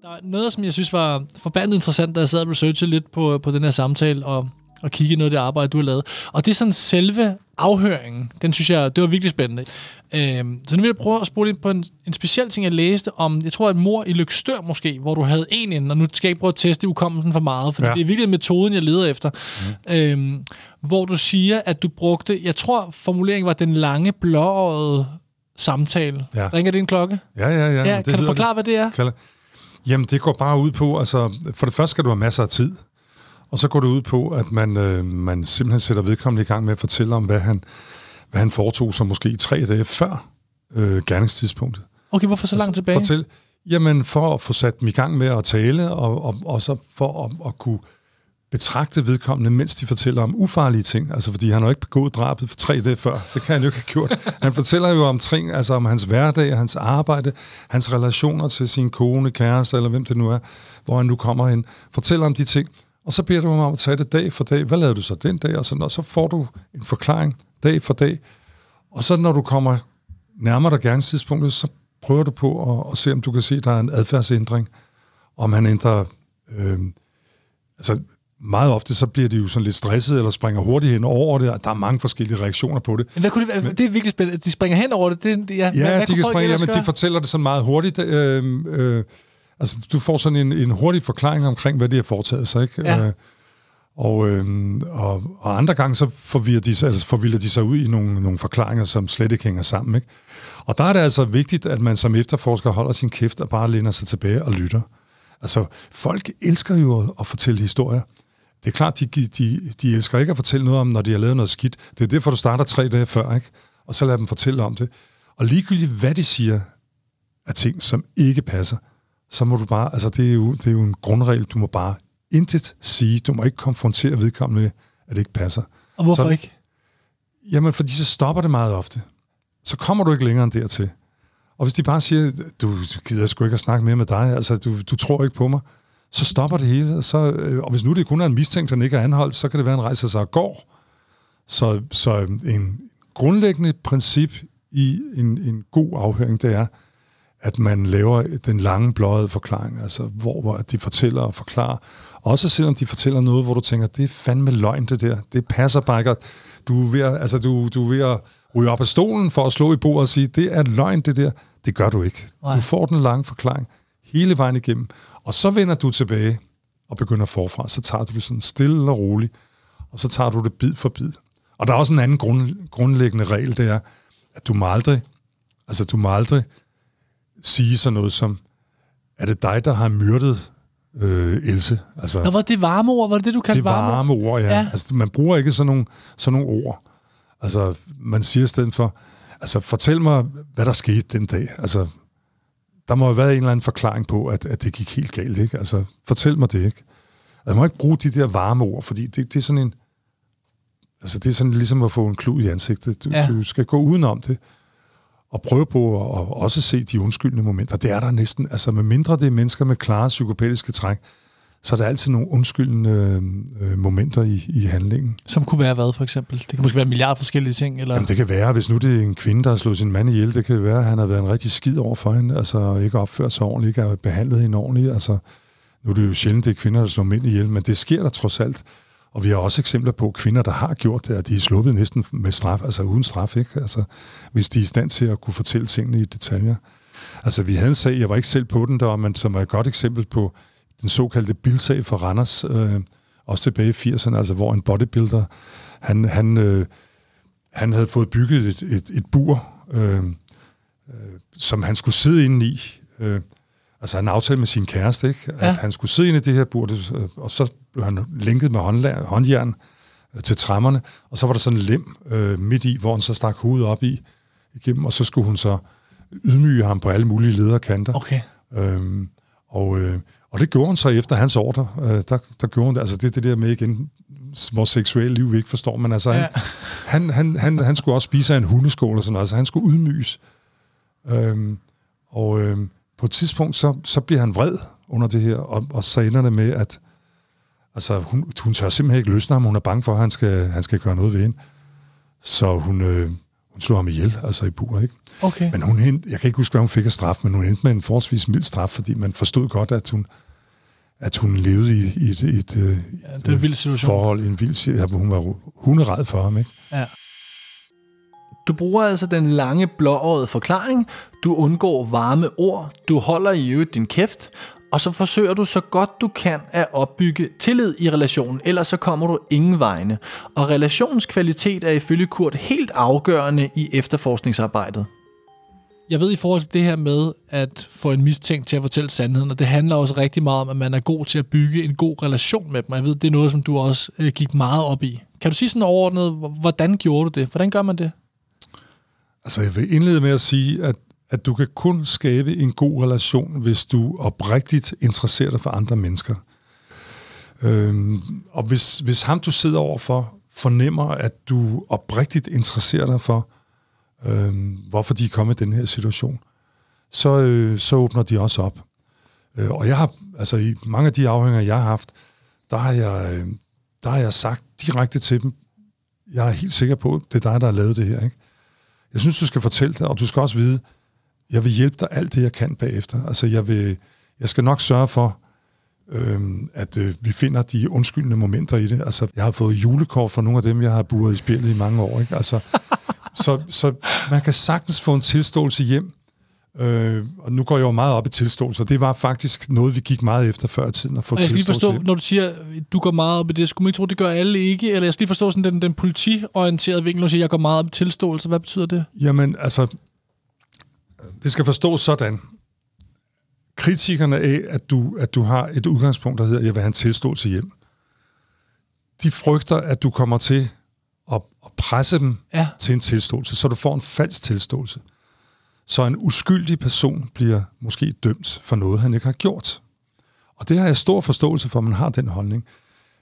Speaker 4: Der er noget, som jeg synes var forbandet interessant, da jeg sad og researchede lidt på, på den her samtale, og, og kiggede noget af det arbejde, du har lavet. Og det er sådan selve afhøringen. Den synes jeg, det var virkelig spændende. Øhm, så nu vil jeg prøve at spole ind på en, en speciel ting, jeg læste om, jeg tror, at mor i Lykstør måske, hvor du havde en ind, og nu skal jeg ikke prøve at teste ukommelsen for meget, for ja. det er virkelig metoden, jeg leder efter. Mm. Øhm, hvor du siger, at du brugte, jeg tror formuleringen var den lange blåøjet samtale.
Speaker 3: Ja.
Speaker 4: Ringer det en klokke?
Speaker 3: Ja, ja, ja.
Speaker 4: Ja,
Speaker 3: det
Speaker 4: kan du forklare,
Speaker 3: det.
Speaker 4: hvad det er?
Speaker 3: Kalder- Jamen, det går bare ud på, altså, for det første skal du have masser af tid, og så går det ud på, at man, øh, man simpelthen sætter vedkommende i gang med at fortælle om, hvad han, hvad han foretog sig måske tre dage før øh, gerningstidspunktet.
Speaker 4: Okay, hvorfor så langt tilbage?
Speaker 3: Fortæl, jamen, for at få sat dem i gang med at tale, og, og, og så for at, at kunne betragte vedkommende, mens de fortæller om ufarlige ting. Altså, fordi han har jo ikke begået drabet for tre dage før. Det kan han jo ikke have gjort. Han fortæller jo om ting, altså om hans hverdag, hans arbejde, hans relationer til sin kone, kæreste, eller hvem det nu er, hvor han nu kommer hen. Fortæller om de ting. Og så beder du ham om at tage det dag for dag. Hvad lavede du så den dag? Og, sådan, og så får du en forklaring dag for dag. Og så når du kommer nærmere dig gerningstidspunktet, så prøver du på at, at se, om du kan se, at der er en adfærdsændring. Om han ændrer... Øh, altså, meget ofte så bliver de jo sådan lidt stresset, eller springer hurtigt hen over det, og der er mange forskellige reaktioner på det.
Speaker 4: Men hvad kunne det, være? det er virkelig spændende. De springer hen over det. det, ja,
Speaker 3: Ja,
Speaker 4: hvad, hvad
Speaker 3: de kan springe,
Speaker 4: ellers
Speaker 3: jamen, de fortæller det sådan meget hurtigt. Øh, øh, altså, du får sådan en, en hurtig forklaring omkring, hvad de har foretaget sig, ikke?
Speaker 4: Ja.
Speaker 3: Øh, og, øh, og, og andre gange så forvirrer de sig, altså forvilder de sig ud i nogle, nogle forklaringer, som slet ikke hænger sammen. Ikke? Og der er det altså vigtigt, at man som efterforsker holder sin kæft og bare læner sig tilbage og lytter. Altså, folk elsker jo at, at fortælle historier. Det er klart, de, de, de elsker ikke at fortælle noget om, når de har lavet noget skidt. Det er derfor, du starter tre dage før, ikke? Og så lader dem fortælle om det. Og ligegyldigt, hvad de siger af ting, som ikke passer, så må du bare, altså det er jo, det er jo en grundregel, du må bare intet sige. Du må ikke konfrontere vedkommende, at det ikke passer.
Speaker 4: Og hvorfor
Speaker 3: så-
Speaker 4: ikke?
Speaker 3: Jamen, fordi så stopper det meget ofte. Så kommer du ikke længere end dertil. Og hvis de bare siger, du gider sgu ikke at snakke mere med dig, altså du, du tror ikke på mig, så stopper det hele. Så, øh, og hvis nu det kun er en mistænkt, der ikke er anholdt, så kan det være, han rejser sig og går. Så, så en grundlæggende princip i en, en god afhøring, det er, at man laver den lange bløjede forklaring, altså hvor, hvor de fortæller og forklarer. Også selvom de fortæller noget, hvor du tænker, det er fandme løgn det der, det passer bare ikke. Du er ved at, altså, du, du er ved at ryge op af stolen for at slå i bordet og sige, det er løgn det der. Det gør du ikke.
Speaker 4: Nej.
Speaker 3: Du får den lange forklaring hele vejen igennem. Og så vender du tilbage og begynder forfra. Så tager du det sådan stille og roligt, og så tager du det bid for bid. Og der er også en anden grund, grundlæggende regel, det er, at du må aldrig, altså du må aldrig sige sådan noget som, er det dig, der har myrdet øh, Else? Altså,
Speaker 4: Nå, var det varme ord? Var det det, du
Speaker 3: det
Speaker 4: kaldte varme, ord?
Speaker 3: varme ord, ja.
Speaker 4: Ja.
Speaker 3: Altså, man bruger ikke sådan nogle, sådan nogle ord. Altså, man siger i stedet for, altså, fortæl mig, hvad der skete den dag. Altså, der må have været en eller anden forklaring på, at, at det gik helt galt, ikke? Altså, fortæl mig det, ikke? Altså, jeg må ikke bruge de der varme ord, fordi det, det er sådan en... Altså, det er sådan ligesom at få en klud i ansigtet. Du,
Speaker 4: ja.
Speaker 3: du skal gå udenom det, og prøve på at, at også se de undskyldende momenter. Det er der næsten, altså med mindre det er mennesker med klare psykopatiske træk, så er der altid nogle undskyldende øh, momenter i, i handlingen.
Speaker 4: Som kunne være hvad, for eksempel? Det kan måske være en milliard forskellige ting, eller...
Speaker 3: Jamen, det kan være, hvis nu det er en kvinde, der har slået sin mand ihjel, det kan være, at han har været en rigtig skid over for hende, altså ikke opført sig ordentligt, ikke har behandlet hende ordentligt. Altså, nu er det jo sjældent, det er kvinder, der slår mænd ihjel, men det sker der trods alt. Og vi har også eksempler på kvinder, der har gjort det, at de er sluppet næsten med straf, altså uden straf, ikke? Altså, hvis de er i stand til at kunne fortælle tingene i detaljer. Altså, vi havde en sag, jeg var ikke selv på den der, men som er et godt eksempel på den såkaldte bilsag for Randers, øh, også tilbage i 80'erne, altså hvor en bodybuilder, han, han, øh, han havde fået bygget et, et, et bur, øh, øh, som han skulle sidde inde i. Øh, altså han aftalte med sin kæreste, ikke? at
Speaker 4: Ja.
Speaker 3: han skulle sidde inde i det her bur, øh, og så blev han lænket med håndjern øh, til trammerne, og så var der sådan en lem øh, midt i, hvor han så stak hovedet op i igennem, og så skulle hun så ydmyge ham på alle mulige lederkanter.
Speaker 4: Okay.
Speaker 3: Øhm, og, øh, og det gjorde hun så efter hans ordre. Øh, der, der gjorde hun det. Altså det, det der med igen, vores seksuelle liv, vi ikke forstår, men altså,
Speaker 4: Ja.
Speaker 3: ja. han, han, han, han skulle også spise af en hundeskål og sådan noget, altså han skulle udmyges. Øhm, og øhm, på et tidspunkt, så, så bliver han vred under det her, og, og så ender det med, at altså, hun, hun tør simpelthen ikke løsne ham, hun er bange for, at han skal, han skal gøre noget ved hende. Så hun, øh, hun slår ham ihjel, altså i bur, ikke?
Speaker 4: Okay.
Speaker 3: Men hun hent, jeg kan ikke huske, hvad hun fik af straf, men hun endte med en forholdsvis mild straf, fordi man forstod godt, at hun, at hun levede i, i et, et, et,
Speaker 4: Ja, det er en vild situation.
Speaker 3: forhold, i en vild si- ja, hvor hun var hunderad for ham, ikke?
Speaker 4: Ja.
Speaker 1: Du bruger altså den lange blåårede forklaring, du undgår varme ord, du holder i øvrigt din kæft, og så forsøger du så godt du kan at opbygge tillid i relationen, ellers så kommer du ingen vegne. Og relationskvalitet er ifølge Kurt helt afgørende i efterforskningsarbejdet.
Speaker 4: Jeg ved i forhold til det her med at få en mistænkt til at fortælle sandheden, og det handler også rigtig meget om, at man er god til at bygge en god relation med dem. Jeg ved, det er noget, som du også øh, gik meget op i. Kan du sige sådan overordnet, hvordan gjorde du det? Hvordan gør man det?
Speaker 3: Altså, jeg vil indlede med at sige, at, at du kan kun skabe en god relation, hvis du oprigtigt interesserer dig for andre mennesker. Øhm, og hvis, hvis ham, du sidder overfor, fornemmer, at du oprigtigt interesserer dig for, øhm, hvorfor de er kommet i den her situation, så, øh, så åbner de også op. Øh, og jeg har, altså i mange af de afhænger, jeg har haft, der har jeg, øh, der har jeg sagt direkte til dem, jeg er helt sikker på, at det er dig, der har lavet det her, ikke? Jeg synes, du skal fortælle det, og du skal også vide, jeg vil hjælpe dig alt det, jeg kan bagefter. Altså, jeg, vil, jeg skal nok sørge for, øhm, at øh, vi finder de undskyldende momenter i det. Altså, jeg har fået julekort fra nogle af dem, jeg har buret i spillet i mange år. Ikke? Altså, så, så man kan sagtens få en tilståelse hjem. Øh, og nu går jeg jo meget op i tilståelse, og det var faktisk noget, vi gik meget efter før i tiden, at få
Speaker 4: Og jeg skal lige forstå, når du siger, du går meget op i det, skulle man ikke tro, det gør alle ikke? Eller jeg skal lige forstå sådan den, den politiorienterede vinkel, når du siger, jeg går meget op i tilståelse. Hvad betyder det?
Speaker 3: Jamen, altså, det skal forstås sådan. Kritikerne af, at du, at du har et udgangspunkt, der hedder, jeg vil have en tilståelse hjem, de frygter, at du kommer til at, at presse dem
Speaker 4: Ja.
Speaker 3: til en tilståelse, så du får en falsk tilståelse. Så en uskyldig person bliver måske dømt for noget, han ikke har gjort. Og det har jeg stor forståelse for, at man har den holdning.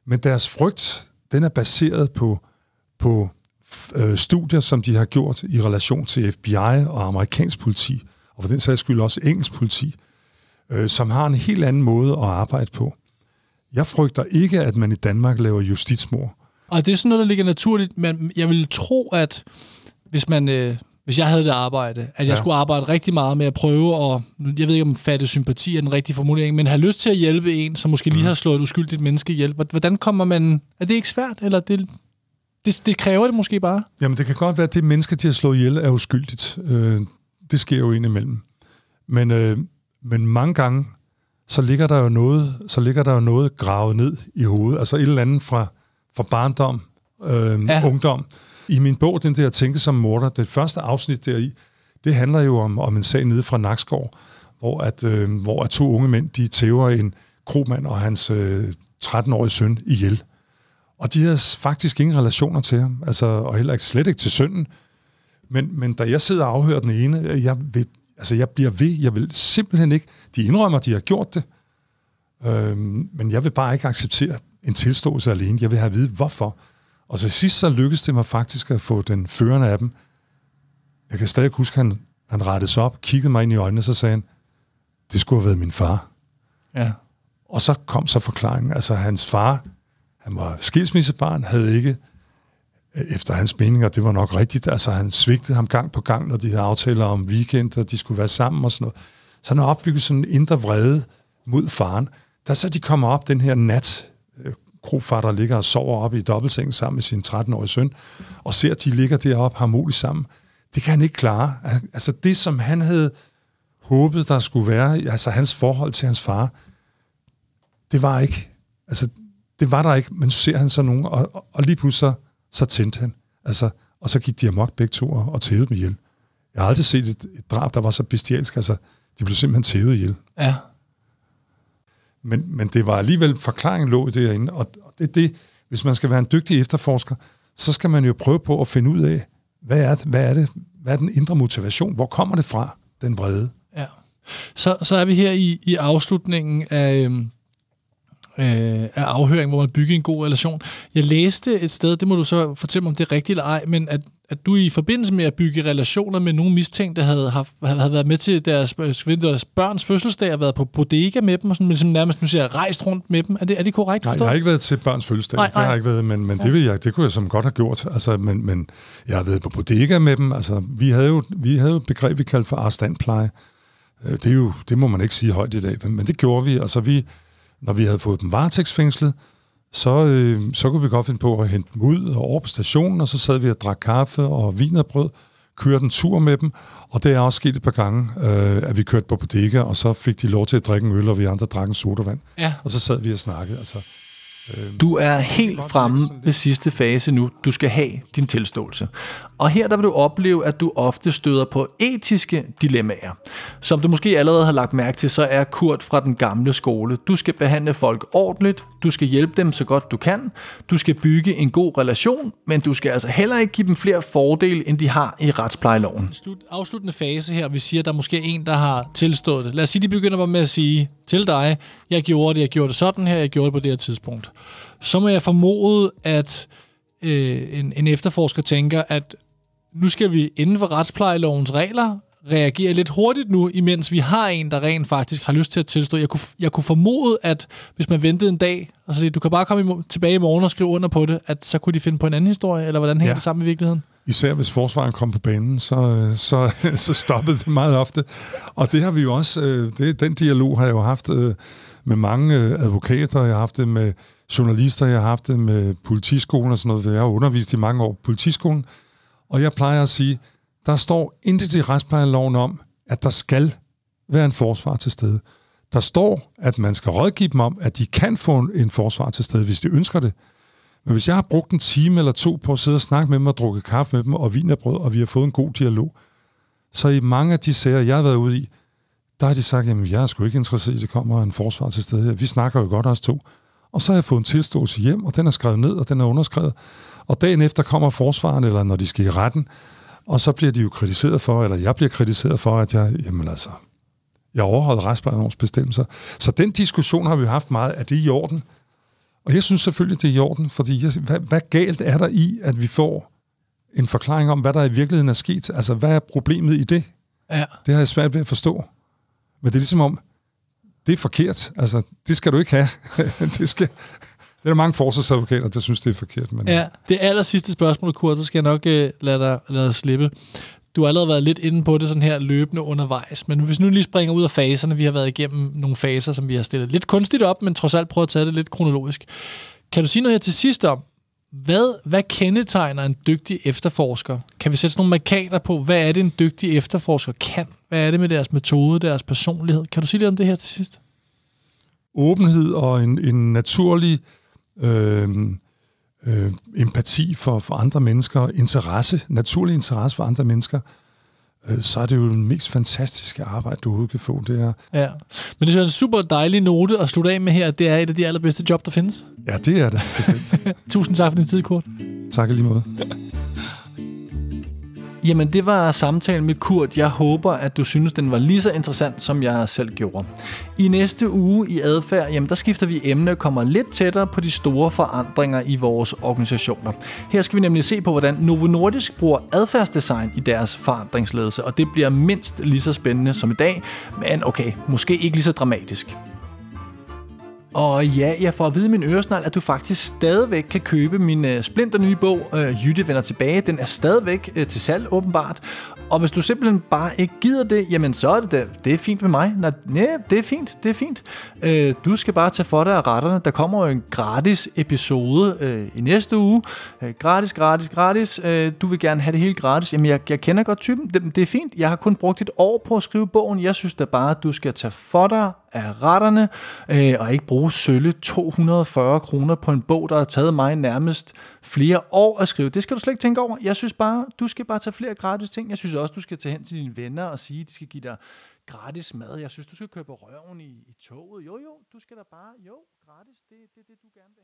Speaker 3: Men deres frygt, den er baseret på, på øh, studier, som de har gjort i relation til FBI og amerikansk politi, og for den sags skyld også engelsk politi, øh, som har en helt anden måde at arbejde på. Jeg frygter ikke, at man i Danmark laver justitsmord.
Speaker 4: Og det er sådan noget, der ligger naturligt, men jeg vil tro, at hvis man... Øh, hvis jeg havde det arbejde, at jeg ja. Skulle arbejde rigtig meget med at prøve at, jeg ved ikke om fatte sympati er den rigtige formulering, men have lyst til at hjælpe en, som måske lige har slået et uskyldigt menneske ihjel. Hvor- Hvordan kommer man... Er det ikke svært, eller det, det, det kræver det måske bare?
Speaker 3: Jamen, det kan godt være, at det menneske, de har slået ihjel, er uskyldigt. Øh, det sker jo indimellem. Men, øh, men mange gange, så ligger der jo noget, så ligger der jo noget gravet ned i hovedet. Altså et eller andet fra, fra barndom, øh,
Speaker 4: ja.
Speaker 3: ungdom. I min bog, den der Tænke som morder, det første afsnit deri, det handler jo om, om en sag nede fra Nakskov, hvor, at, øh, hvor at to unge mænd, de tæver en kromand og hans øh, 13-årige søn ihjel. Og de har faktisk ingen relationer til ham, altså, og heller ikke slet ikke til sønnen. Men, men da jeg sidder og afhører den ene, jeg, vil, altså, jeg bliver ved, jeg vil simpelthen ikke, de indrømmer, at de har gjort det, øh, men jeg vil bare ikke acceptere en tilståelse alene. Jeg vil have at vide, hvorfor. Og til sidst så lykkedes det mig faktisk at få den førende af dem. Jeg kan stadig huske, at han, han rettede sig op, kiggede mig ind i øjnene, så sagde han, det skulle have været min far.
Speaker 4: Ja.
Speaker 3: Og så kom så forklaringen. Altså hans far, han var skilsmissebarn, havde ikke, øh, efter hans mening, og det var nok rigtigt, altså han svigtede ham gang på gang, når de havde aftaler om weekend, og de skulle være sammen og sådan noget. Så han har opbygget sådan en indre vrede mod faren. Da så de kommer op den her nat, krofar, der ligger og sover oppe i dobbeltsengen sammen med sin 13-årige søn, og ser, at de ligger deroppe harmonisk sammen. Det kan han ikke klare. Altså det, som han havde håbet, der skulle være, altså hans forhold til hans far, det var ikke, altså, det var der ikke, men så ser han så nogen, og, og, og lige pludselig så, så tændte han. Altså, og så gik de amok begge to og, og tævede dem ihjel. Jeg har aldrig set et, et drab, der var så bestialsk. Altså, de blev simpelthen tævet ihjel.
Speaker 4: Ja.
Speaker 3: Men, men det var alligevel, forklaringen lå derinde, og, det, det, hvis man skal være en dygtig efterforsker, så skal man jo prøve på at finde ud af, hvad er, det, hvad er, det, hvad er den indre motivation? Hvor kommer det fra, den vrede?
Speaker 4: Ja. Så, så er vi her i, i afslutningen af, øhm, øh, af afhøring, hvor man bygger en god relation. Jeg læste et sted, det må du så fortælle mig, om det er rigtigt eller ej, men at, at du i forbindelse med at bygge relationer med nogle mistænkte havde, haft, havde været med til deres, deres børns fødselsdag og været på bodega med dem, og sådan, men som nærmest nu siger, rejst rundt med dem. Er det, er det korrekt
Speaker 3: Nej,
Speaker 4: forstået?
Speaker 3: jeg har ikke været til børns fødselsdag.
Speaker 4: Nej,
Speaker 3: Det har
Speaker 4: nej.
Speaker 3: jeg ikke været, men, men det, vil jeg, det kunne jeg som godt have gjort. Altså, men, men jeg har været på bodega med dem. Altså, vi havde jo, vi havde jo et begreb, vi kaldte for arrestantpleje. Øh, Det, er jo, det må man ikke sige højt i dag, men, men det gjorde vi. Altså, vi, når vi havde fået dem varetægtsfængslet, så, øh, så kunne vi godt finde på at hente dem ud og over på stationen, og så sad vi og drak kaffe og vin og brød, kørte en tur med dem, og det er også sket et par gange, øh, at vi kørte på bodega, og så fik de lov til at drikke en øl, og vi andre drak en sodavand.
Speaker 4: Ja.
Speaker 3: Og så sad vi og snakkede. Altså,
Speaker 1: du er helt fremme ved sidste fase nu. Du skal have din tilståelse. Og her der vil du opleve, at du ofte støder på etiske dilemmaer. Som du måske allerede har lagt mærke til, så er Kurt fra den gamle skole. Du skal behandle folk ordentligt. Du skal hjælpe dem så godt du kan. Du skal bygge en god relation, men du skal altså heller ikke give dem flere fordele, end de har i retsplejeloven.
Speaker 4: Slut, afsluttende fase her, vi siger, at der måske er en, der har tilstået det. Lad os sige, de begynder med at sige til dig, jeg gjorde det, jeg gjorde det sådan her, jeg gjorde det på det her tidspunkt. Så må jeg formode, at øh, en, en efterforsker tænker, at nu skal vi inden for retsplejelovens regler reagere lidt hurtigt nu, imens vi har en, der rent faktisk har lyst til at tilstå. Jeg kunne, jeg kunne formode, at hvis man ventede en dag, og så siger, du kan bare komme i, tilbage i morgen og skrive under på det, at så kunne de finde på en anden historie, eller hvordan hænger
Speaker 3: Ja.
Speaker 4: det sammen i virkeligheden?
Speaker 3: Især hvis forsvaren kom på banen, så, øh, så, så stoppede det meget ofte. Og det har vi jo også, øh, det, den dialog har jeg jo haft øh, med mange advokater, jeg har haft det med journalister, jeg har haft det med politiskolen og sådan noget, jeg har undervist i mange år på politiskolen. Og jeg plejer at sige, der står intet i retsplejeloven om, at der skal være en forsvar til stede. Der står, at man skal rådgive dem om, at de kan få en forsvar til stede, hvis de ønsker det. Men hvis jeg har brugt en time eller to på at sidde og snakke med dem og drukke kaffe med dem og vinerbrød, og vi har fået en god dialog, så i mange af de sager, jeg har været ude i, der har de sagt, jamen jeg er sgu ikke interesseret i, at der kommer en forsvar til stede her. Vi snakker jo godt os to. Og så har jeg fået en tilståelse hjem, og den er skrevet ned, og den er underskrevet. Og dagen efter kommer forsvaren, eller når de skal i retten, og så bliver de jo kritiseret for, eller jeg bliver kritiseret for, at jeg, jamen altså, jeg overholder retsplejelovens bestemmelser. Så den diskussion har vi haft meget. Er det i orden? Og jeg synes selvfølgelig, det er i orden, fordi jeg, hvad, hvad galt er der i, at vi får en forklaring om, hvad der i virkeligheden er sket? Altså, hvad er problemet i det?
Speaker 4: Ja.
Speaker 3: Det har jeg svært ved at forstå. Men det er ligesom om, det er forkert. Altså, det skal du ikke have. det skal... Det er der mange forsvarsadvokater, der synes, det er forkert. Men,
Speaker 4: Ja, det aller sidste spørgsmål, Kurt, så skal jeg nok øh, lade, dig, lade dig slippe. Du har allerede været lidt inde på det sådan her løbende undervejs, men hvis nu lige springer ud af faserne, vi har været igennem nogle faser, som vi har stillet lidt kunstigt op, men trods alt prøver at tage det lidt kronologisk. Kan du sige noget her til sidst om, hvad, hvad kendetegner en dygtig efterforsker? Kan vi sætte sådan nogle markader på, hvad er det, en dygtig efterforsker kan? Hvad er det med deres metode, deres personlighed? Kan du sige lidt om det her til sidst?
Speaker 3: åbenhed og en, en naturlig øh, øh, empati for, for andre mennesker, interesse, naturlig interesse for andre mennesker, øh, så er det jo den mest fantastiske arbejde, du overhovedet kan få. Det er,
Speaker 4: Ja. Men det er en super dejlig note at slutte af med her. Det er et af de allerbedste job, der findes.
Speaker 3: ja, det er det bestemt.
Speaker 4: Tusind tak for din tid, Kurt.
Speaker 3: tak lige måde.
Speaker 1: Jamen, det var samtalen med Kurt. Jeg håber, at du synes, den var lige så interessant, som jeg selv gjorde. I næste uge i adfærd, jamen, der skifter vi emne og kommer lidt tættere på de store forandringer i vores organisationer. Her skal vi nemlig se på, hvordan Novo Nordisk bruger adfærdsdesign i deres forandringsledelse, og det bliver mindst lige så spændende som i dag, men okay, måske ikke lige så dramatisk. Og ja, jeg får at vide min øresnegl, at du faktisk stadigvæk kan købe min øh, splinter nye bog, øh, Jytte vender tilbage. Den er stadigvæk øh, til salg, åbenbart. Og hvis du simpelthen bare ikke gider det, jamen så er det det. Det er fint med mig. Nej, nej det er fint, det er fint. Øh, du skal bare tage for dig af retterne. Der kommer jo en gratis episode øh, i næste uge. Øh, gratis, gratis, gratis. Øh, du vil gerne have det helt gratis. Jamen, jeg, jeg kender godt typen. Det, det er fint. Jeg har kun brugt et år på at skrive bogen. Jeg synes da bare, at du skal tage for dig af retterne, øh, og ikke bruge sølle 240 kroner på en bog, der har taget mig nærmest flere år at skrive. Det skal du slet ikke tænke over. Jeg synes bare, du skal bare tage flere gratis ting. Jeg synes også, du skal tage hen til dine venner og sige, at de skal give dig gratis mad. Jeg synes, du skal købe røven i, i toget. Jo, jo, du skal da bare, jo, gratis, det er det, det, du gerne vil.